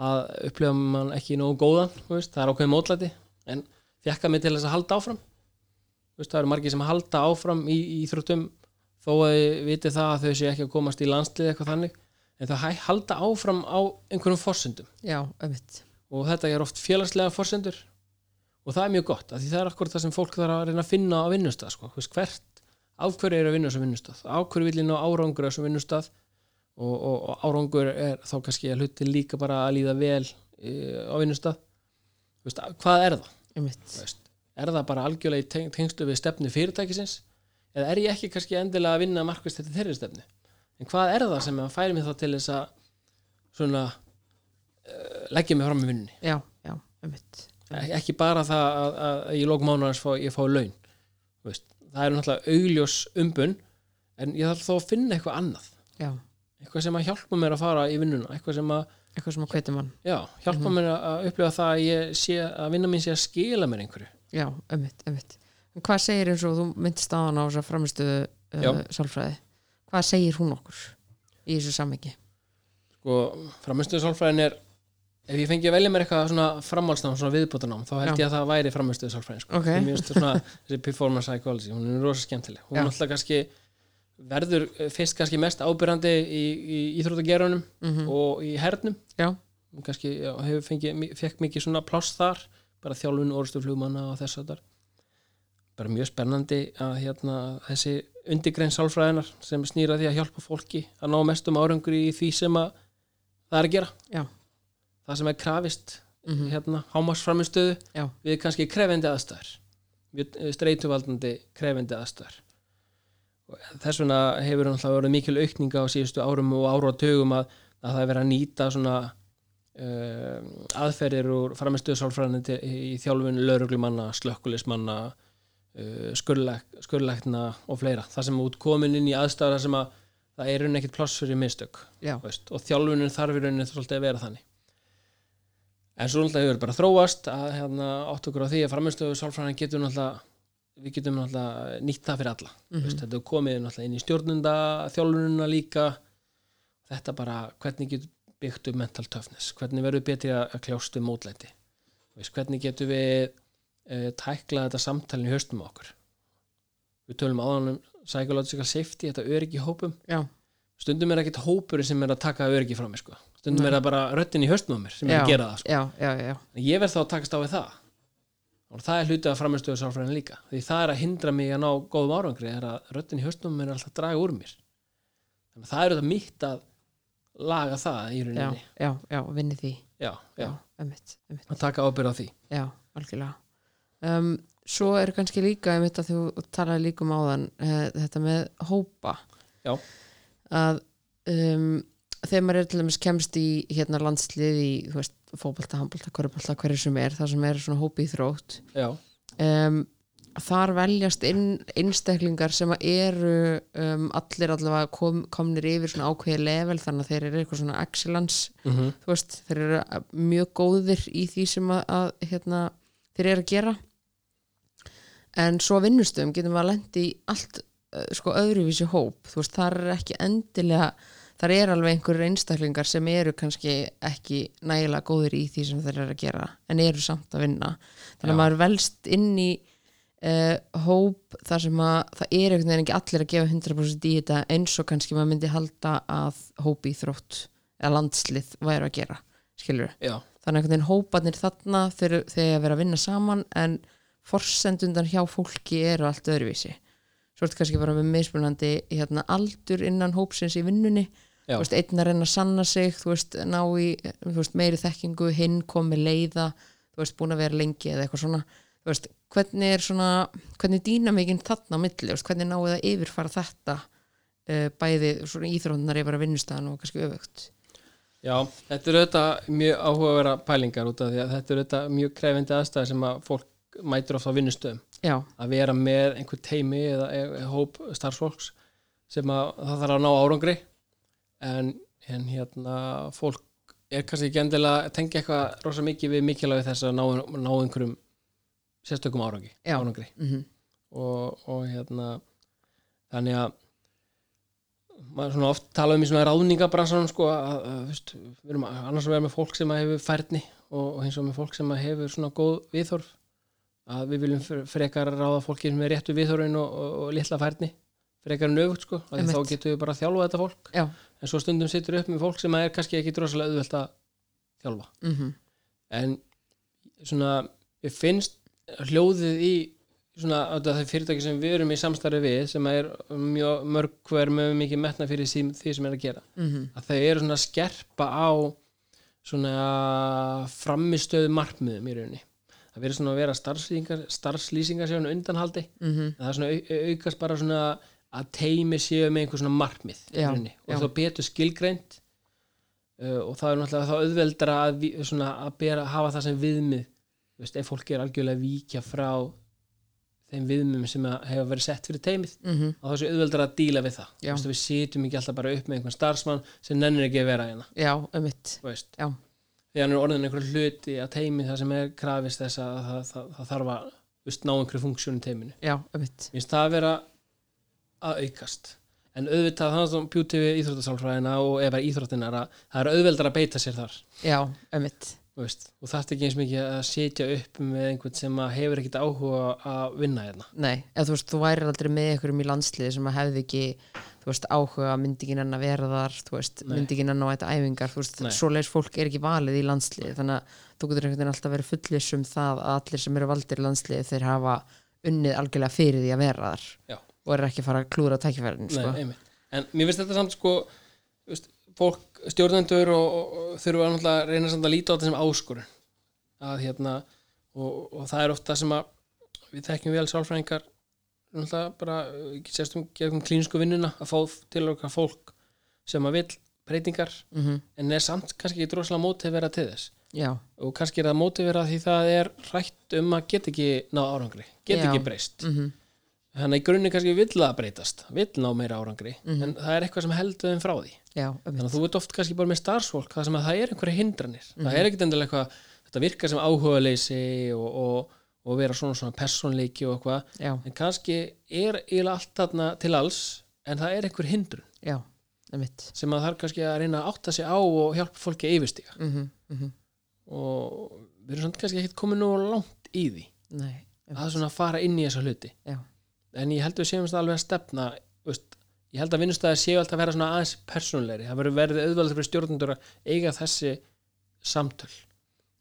að, upplifa mann ekki nógu góðan veist, það er ákveðið mótlæti. En fjekka mig til þess að halda áfram. Veist, það eru margir sem halda áfram í íþróttum þó að þið viti það að þau séu ekki að komast í landslið eitthvað þannig. En hæ- halda áfram á einhverjum forsendum. Já, ömmit og þetta er oft félagslega forsendur. Og það er mjög gott því það er akkur það sem fólk þarf að reyna að finna á vinnustað sko. Hvert, af hverju er að vinna á þessum vinnustað? Af hverju vil ég ná árangur á þessum vinnustað? Og, og, og árangur er þá kannski að hluti líka bara að líða vel e, á veist, hvað er það? Veist, er það bara algjörlega í teng tengstu við stefnu fyrirtækisins? Eða er ég ekki kannski endilega að vinna markvist þetta þeirri stefnu? En hvað er það sem að færi mig þá til þess að svona uh, leggja mig fram í vinnunni? Já, já, ömmit Ek- ekki bara það að, að, að ég lók mánuðars fá, ég fá laun veist, það er náttúrulega augljós umbun en ég þarf þó að finna eitthvað annað. Já, eitthvað sem að hjálpa mér að fara í vinnuna eitthvað sem að, eitthvað sem að hveiti mann. Já, hjálpa mér að upplifa það að ég sé að vinna mín sé að skila mér einhverju. Já, ömmit, ömmit hvað segir eins og þú myndist á hann á þess að framistuðu Já. uh, sálfræði? Hvað segir hún okkur í þessu samhengi? Sko, framistuðu sálfræðin er ef ég fengi að velja mér eitthvað svona framhaldsnám, svona viðbótanám, þá held Já. ég að það væri framistuðu sálfræðin sko. Ok. Mér finnst svona, þessi performance psychology hún er rosa skemmtileg, hún Já. alltaf kannski verður eh, fyrst kannski mest ábyrrandi í, í íþróttagerunum mm og í hernum já, Hún kannski já, hefur fengið, fekk mikið svona pláss þar bara þjálfun orðstuflugmanna og þess að bara mjög spennandi að hérna, þessi undirgrein sálfræðinar sem snýra því að hjálpa fólki að ná mestum árangur í því sem að það er að gera já, það sem er krafist Mhm. hérna, hámarsframistöðu já, við kannski krefendi aðstæður. Mjög eh, streituvaldandi krefendi aðstæður. Og þess vegna hefur náttúrulega verið mikil aukninga á síðustu árum og áratugum að, að það er verið að nýta svona um, aðferðir úr framistöðu sálfræðinu í þjálfun lauruglumanna, slökkulismanna uh, skurlæk, skurlækna og fleira, það sem út komin inn í aðstæður þar sem að það er raunin ekkit pláss fyrir mistök og þjálfunin þarf í rauninni svolítið að vera þannig en svo náttúrulega hefur bara þróast að hérna, átt okkur á því að framistöðu sálfræðin getur náttúrulega við getum náttúrulega nýtt það fyrir alla. Mhm. veist, þetta komið náttúrulega inn í stjórnunda þjálfunina líka. Þetta bara hvernig getur byggt upp mental toughness? Hvernig verður betri að kljást um mótlæti? Hvernig getur við uh, tækla þetta samtalin í höstum okkur? Við tölum áðan um psychological safety, þetta öryggi hópum. Já, stundum er ekkert hópurinn sem er að taka öryggi frá mér sko. Stundum er það bara röddin í höstum á mér sem er já, að gera það sko. já, já, já, En ég verð þá að takast á við það. Og það er hluti af framistöðu sálfræðin líka. Því það er að hindra mig að ná góðum árangri er að röddin í höstum á mér er alltaf að draga úr mér. Þannig að það er þetta mitt að laga það í rauninni. Já, já, vinni því. Já, já, já, ömmit, ömmit að taka ábyrð á því. Já, algjörlega. Um, Svo er kannski líka einmitt að þú talaði líka um áðan uh, þetta með hópa. Já. að um, þegar maður er til dæmis kemst í hérna landslið í fótbolta, handbolta, körubólta, hverju sem er það sem er svona hópi í þrótt. Um, þar veljast inn, einstaklingar sem eru um, allir allavega kom, komnir yfir svona ákveði level þannig að þeir eru eitthvað svona excellence. Mm þú veist, þeir eru mjög góðir í því sem að, að hérna, þeir eru að gera. En svo á vinnustöðum getum við að lendi allt uh, sko öðruvísi hóp, þú veist, þar er ekki endilega, þar er alveg einhverjir einstaklingar sem eru kannski ekki nægilega góðir í því sem þeir eru að gera en eru samt að vinna. Þannig Já. að maður velst inn í uh, hóp þar sem að það er einhvern veginn ekki allir að gefa 100% í þetta eins og kannski maður myndi halda að hópi í þrótt eða landslið væru að gera skilur já, þannig að einhvern veginn hópanir þarna þegar þeir vera að vinna saman en forsendundan hjá fólki eru allt öðruvísi. Svo ertu kannski bara með mismunandi hérna, aldur innan hópsins í vinnunni veist, einn að reyna að sanna sig þú veist, ná í veist, meiri þekkingu, hinn komi leiða þú veist, búin að vera lengi eða eitthvað svona. Þú veist, hvernig er svona hvernig dýna mikinn þarna á milli? Hvernig náðu það yfirfara þetta uh, bæði svona íþrótnar yfir að vinnustæðan og kannski öfugt? Já þetta eru þetta mjög áhugavera pælingar út af því að þetta eru þetta mjög krefindi aðstæði sem að fólk mætur ofta á vinnustöðum. Já, að vera með einhver teimi eða, eða hóp starfsfólks sem að það þarf að ná árangri en, en hérna fólk er kannski ekki endilega að tengja eitthvað rosa mikið við mikilvægi þess að ná, ná einhverjum sérstökum árangi, árangri. Mm og, og hérna þannig að maður svona oft tala um í svona ráðningabransanum sko að, veist, við erum annars að vera með fólk sem hefur færni og, og hins og með fólk sem hefur svona góð viðhorf að við viljum fre- frekar ráða fólki sem er réttu viðhorfin og, og, og litla færni frekar sko, af því Einmitt. þá getum við bara að þjálfa þetta fólk. Já, en svo stundum situr upp með fólk sem er kannski ekki drosalega auðvelt að þjálfa. Mhm, en svona við finnst hljóðið í svona það fyrirtæki sem við erum í samstarfi við sem er mjög mörg hver með mikið metna fyrir því, því sem er að gera. Mhm, að þau eru svona að skerpa á svona framistöðu markmiðum í rauninni. Það verður svona að vera starfslýsingar starfslýsingar séu undanhaldi. Mhm, en það er svona au, aukast bara svona að teimi séu með einhver svona markmið Já, og þá betur skilgreint uh, og það er náttúrulega þá auðveldara að, svona, að bera, hafa það sem viðmið. Þú veist, ef fólk er algjörlega víkja frá þeim viðmið sem hefur verið sett fyrir teimið mhm, og þá er auðveldara að díla við það. Veist, við sitjum ekki alltaf bara upp með einhvern starfsmann sem nennir ekki að vera hérna. Já, já, því hann er orðin einhver hluti að teimi það sem er krafist þess að það, það, það þarf að ná einhverju funksjón í teiminu já, það að aukast. En auðvitað þannig að bjúti við íþróttasálfræðina og eða íþróttinar að það er auðveldar að beita sér þar. Já, veist, og það er ekki eins mikið að setja upp með einhvern sem hefur ekkit áhuga að vinna hérna. Nei, eða þú veist, þú værir aldrei með einhverjum í landsliði sem að hefði ekki veist, áhuga, myndi ekki enn að vera þar þú veist, Nei. myndi ekki enn að þetta æfingar svoleiðis fólk er ekki valið í landsliði þannig að þú getur einhvern veginn alltaf verið fullis um það að allir sem eru valdir í landsliði þeir hafa unnið algjörlega fyrir því að vera þar. Já. Og er ekki að fara að klúra tækifærin sko. en mér finnst þetta samt sko veist, fólk, stjórnendur og, og, og þurfa að reyna samt að líta á þetta sem áskorun. Að hérna og, og það er ofta sem að við þekkjum vel sálfræðingar bara, sérstum gefum klínsku vinnuna að fá til okkar fólk sem að vill breytingar mm en er samt kannski ekki droslega mótivera til þess. Já, og kannski er það mótivera því það er rætt um að geta ekki ná árangri geta Já. ekki breyst. Mm þannig að í grunni kannski vill það breytast vill ná meira árangri Mhm. en það er eitthvað sem heldur þeim frá því. Já, þannig að þú ert oft kannski bara með starfsfólk það sem að það er einhverja hindranir. Mhm. það er ekkit endilega eitthvað, þetta virkar sem áhugaleysi og, og, og vera svona svona personleiki og eitthvað en kannski er eiginlega allt þarna til alls en það er einhver hindrun. Já, sem að það er kannski að reyna að átta sig á og hjálpa fólki að yfirstíga mm -hmm. og við erum samt kannski ekkit komið nú langt í því. Nei, að svona fara inn í þessa hluti. Já, en ég held að við séum alveg að stefna veist, ég held að vinnustæðar séu alltaf að vera svona aðeins persónulegri, það verður verið auðvaldið fyrir stjórnendur að eiga þessi samtöl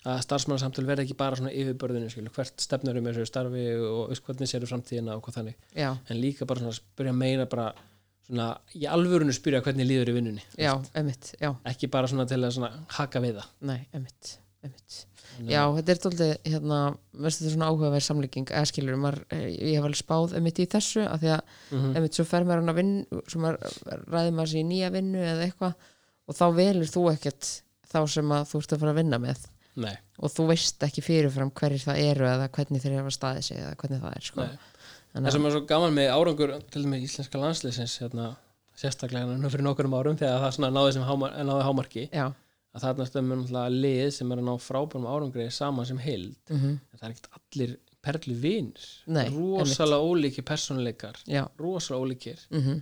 að starfsmannasamtöl verði ekki bara svona yfirbörðinu skilu, hvert stefnur um þessu starfi og veist, hvernig séru framtíðina og hvað þannig. Já, en líka bara svona að spyrja meira bara svona í alvörunu spyrja hvernig líður í vinnunni já, einmitt Já, ekki bara svona til að svona haka við það. Nei, Þannig Já, að- þetta er tóltið, hérna, veist þetta svona áhugaverð samlíking, eða skilur, maður, eh, ég hef alveg spáð einmitt í þessu, af því að Mhm. einmitt svo fer maður hann að vinn, svo maður ræði maður sér í nýja vinnu eða eitthvað og þá velur þú ekkert þá sem að þú ert að fara að vinna með. Nei, og þú veist ekki fyrirfram hverjir það eru eða hvernig þeir hafa staðið sig eða hvernig það er, sko. Það sem er svo gaman með árangur til með íslenska landsliðsins hérna, sérstaklega fyrir nokkurum árum þegar það náði hámarki. Já, að þarna stömmur náttúrulega lið sem er að ná frábærum árangri saman sem heild. Mm en það er ekkert allir perlu vinir Nei, rosalega ólíki persónuleikar. Já, rosalega ólíkir. Mm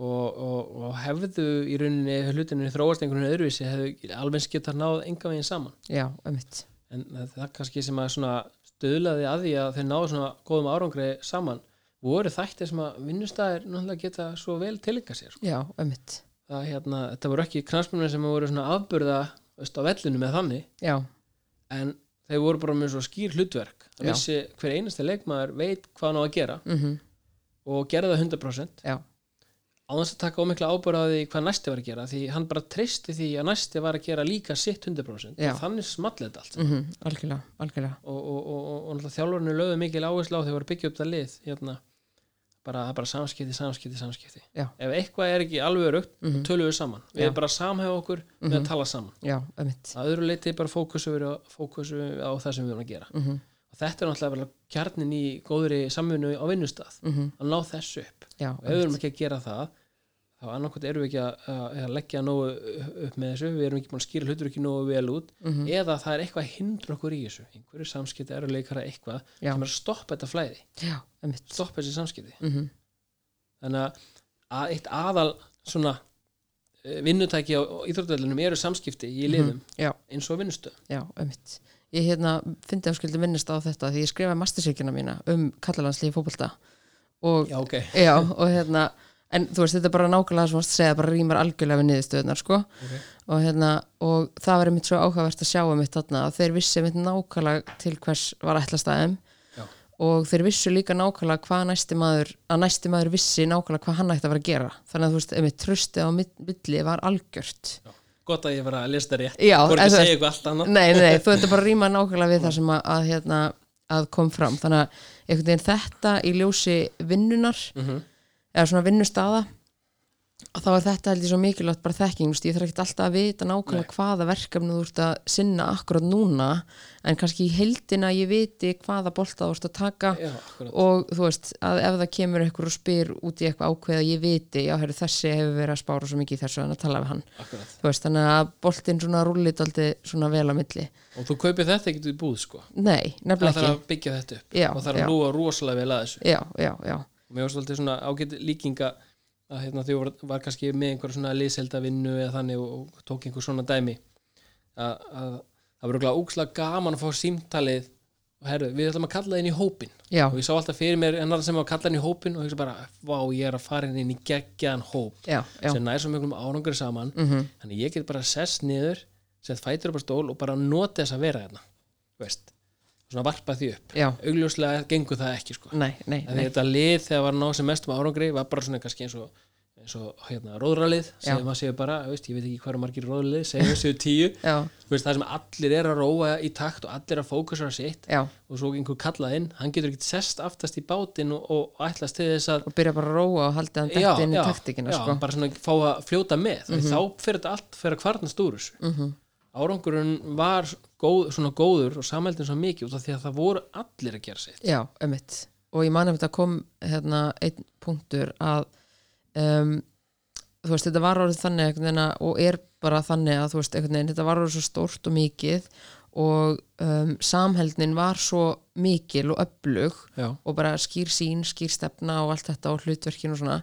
og, og, og hefðu í rauninni hlutinu þróast einhvern veginn öðruvísi hefðu alveg geta náð enga veginn saman. Já, einmitt. En það er kannski sem að stöðlaði að því að þeir náðu svona góðum árangri saman voru þættir sem að vinnustæðir náttúrulega geta svo vel tilika sér sko. já, einmitt, það hérna, þetta voru ekki knastmennir sem voru svona afburða veist, á vellinu með þannig. Já, en þeir voru bara með svo skýr hlutverk. Það vissi hver einasti leikmaður veit hvað hann á að gera mm og gerði það 100% já, á þess að taka ómikla ábyrðaði hvað næsti var að gera því hann bara treysti því að næsti var að gera líka sitt 100% Já. og þannig smallið þetta allt mm algjörlega, algjörlega. Og, og, og, og, þjálfurinu lögðu mikil áherslu á þegar voru að byggja upp það lið hérna, bara, bara samskipti, samskipti, samskipti. Já. ef eitthvað er ekki alveg örugt mm Mhm. tölum við saman, við erum bara að samhæfa okkur með að tala saman, já, að öðru leiti bara fókusu við, fókusu á það sem við erum að gera. Mm og þetta er náttúrulega kjarnin í góðri samvinnu á vinnustað -hmm. að ná þessu upp. Já, og ef við erum ekki að gera það þá annarkvæmt erum við ekki að, að, leggja nógu upp með þessu, við erum ekki búin að skýra hlutur ekki nógu vel út Mhm. eða það er eitthvað að hindra okkur í þessu. Einhverju samskipti eru leikara eitthvað Já. sem er að stoppa þetta flæði. Já, stoppa þessi samskipti. Mm þannig að- eitt aðal svona eh, vinnutæki á íþróttavellunum eru samskipti í liðum já, eins og vinnustöð já, ömmitt ég hérna fyndi að skildi minnast á þetta því ég skrifaði mastersykjuna mína um kallalandslífi fótbolta og Já, ok. Já, og hérna en þú veist, þetta er bara nákvæmlega sem varst að segja bara rýmar algjörlega við niðurstöðunar, sko. Ok. og hérna, og það var einmitt svo áhugavert að sjá einmitt þarna að þeir vissi einmitt nákvæmlega til hvers var ætlast að þeim. Já. og þeir vissu líka nákvæmlega hvað næsti maður að næsti maður vissi nákvæmlega hvað hann ætti að vera að gera. Þannig að þú veist, einmitt tröstið á milli var algjört. Gott að ég var að það rétt. Já, en ekki að segja eitthvað allt annað. Nei, nei, þú þetta bara rýma *laughs* nákvæmlega við það sem að, að, hérna, að kom fram. Þannig að þetta í ljósi vinnunar Mhm. Eða svona vinnustada og þá er þetta held ég svo mikilvægt bara þekking, ég þarf ekki alltaf að vita nákvæmlega hvaða verkefni þú ert að sinna akkurat núna, en kannski í heildina ég viti hvaða bolta þú ert að taka Já, og þú veist, að ef það kemur einhver og spyr út í eitthvað ákveð að ég viti, já, herru, þessi hefur verið að spára svo mikið þessu en að tala við hann. Veist, þannig að boltinn svona rúllit aldrei svona vel á milli. Og þú kaupir þetta ekkert í búð sko? Nei, Það þarf að byggja þetta upp Já, Og það já. að lúa rosalega vel að þessu. Já, og mér var svolítið svona ágætt líkinga að hérna, því var, var kannski með einhver svona liðseldavinnu eða þannig og, og tók einhver svona dæmi að, að það var okkur ógslag gaman að fá símtalið og herru, við ætlum að kalla það inn í hópin já, og ég sá alltaf fyrir mér ennar sem var að kalla inn í hópin og ég hugsa bara, vá, ég er að fara inn í geggjaðan hóp já, já. sem nær svo mjög árangur saman. Mm þannig ég get bara sest niður sett fætur upp á stól og bara nota þess að vera hérna Þú veist, svona varpa því upp. Já, augljóslega gengur það ekki sko. Nei, nei, nei. þetta lið þegar var ná sem mestum árangri var bara svona kannski eins og eins og hérna, róðralið, segjum að séu bara veist, ég veit ekki eru margir róðralið, segjum séu tíu. *laughs* Veist, það sem allir er að róa í takt og allir að fókusra sitt. Já, og svo einhver kallað inn, hann getur ekki sest aftast í bátinn og, og ætlast til þess að og byrja bara að róa og halda hann dætt inn í taktikina, sko. bara svona fá að fljóta með. Mm þá fyrir þetta allt fyrir að kvarnast úr þessu. Mm -hmm. Árangurinn var góð, svona góður og samhældin svo mikið út af því að það voru allir að gera sitt. Já, ömmitt og ég man að þetta kom hérna einn punktur að um, þú veist, þetta var orðið þannig veginn og er bara þannig að veist, veginn, þetta var orðið svo stórt og mikið og um, samheldnin var svo mikil og öflug já, og bara skýr sín, skýr stefna og allt þetta og hlutverkin og svona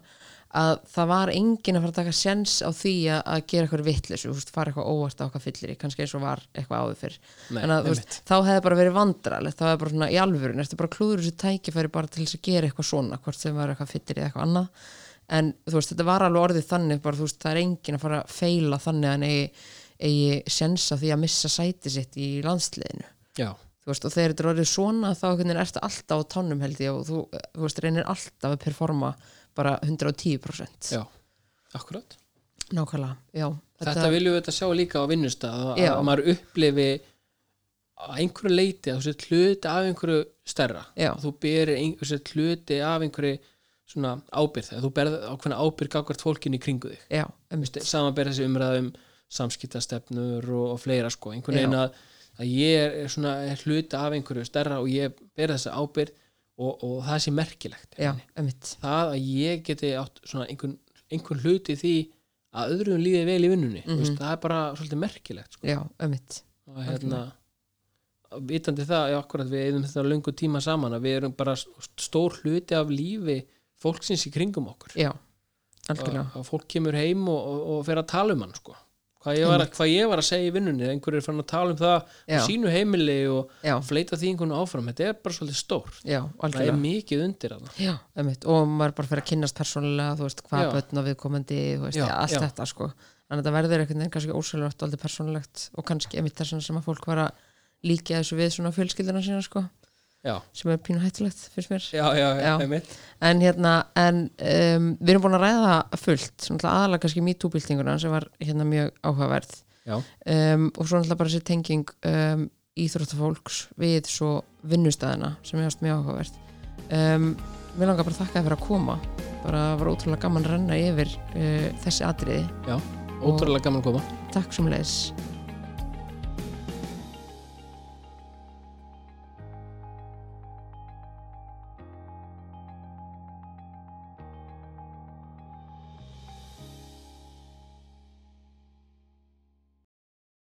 að það var enginn að fara að taka sjens á því að, að gera eitthvað veist, fara eitthvað óvart á eitthvað fyllir kannski eins og var eitthvað áður fyrr. Nei, en að, veist, þá hefði bara verið vandralegt þá hefði bara svona í alvörun, ertu bara klúður þessu tækifæri bara til þess að gera eitthvað svona hvort sem var eitthvað fyllir í eitthvað annað. En veist, þetta var alveg orðið þannig bara, veist, það er enginn að fara að feila þannig að eigi, eigi sjens á því að missa sæti sitt í landsliðinu. Já, veist, og þegar þetta er orðið svona þá veginn ertu alltaf á tánum held ég og þú, þú veist, reynir alltaf að performa bara 110% já, akkurat. Nákvæmlega, já. Þetta, viljum við þetta sjá líka á vinnustað að, maður upplifi að einhverju leiti að þú sér hluti af einhverju stærra. Já. að þú berir hluti af einhverju svona ábyrð að þú berð ákveðna ábyrð gagvart fólkinu í kringu þig. Já, einmitt, samanber þessi umræðum samskiptastefnur og, og fleira sko. Einhvern veginn að, að ég er, er svona hluti af einhverju stærra og ég ber þessa ábyrð og, og það sé merkilegt já, það að ég geti átt einhvern, einhvern hluti því að öðrum líði vel í vinnunni mm veist, það er bara svolítið merkilegt sko. já, og hérna vitandi það, já, akkurat við erum þetta löngu tíma saman að við erum bara stór hluti af lífi fólksins í kringum okkur. Já, algjörlega. Að fólk kemur heim og, og, og fer að tala um hann sko. Hvað, ég var, að- hvað ég var að segja í vinnunni einhver er fann að tala um það á sínu heimili og já, fleita því einhvern áfram. Þetta er bara svolítið stór já, það er mikið undir já, og maður bara fyrir að kynnast persónulega, veist, hvað á viðkomandi veist, allt þetta, sko. Þannig að þetta verður einhvern veginn kannski ósælvægt aldrei persónulegt og kannski einmitt þess að fólk var að líka þessu við svona fjölskyldina sína, sko já, sem er pínu hættulegt, finnst mér. Já, já, en hérna, en um, við erum búin að ræða það fullt, aðalega kannski MeToo-byltinguna sem var hérna mjög áhugaverð. Um, og svo náttúrulega bara þessi tenging um, íþróttafólks við svo vinnustæðina sem varst mjög áhugaverð. Um, mér langar bara að þakka þér fyrir að koma. Bara var ótrúlega gaman að renna yfir uh, þessi atriði. Ótrúlega gaman að koma. Takk sem leis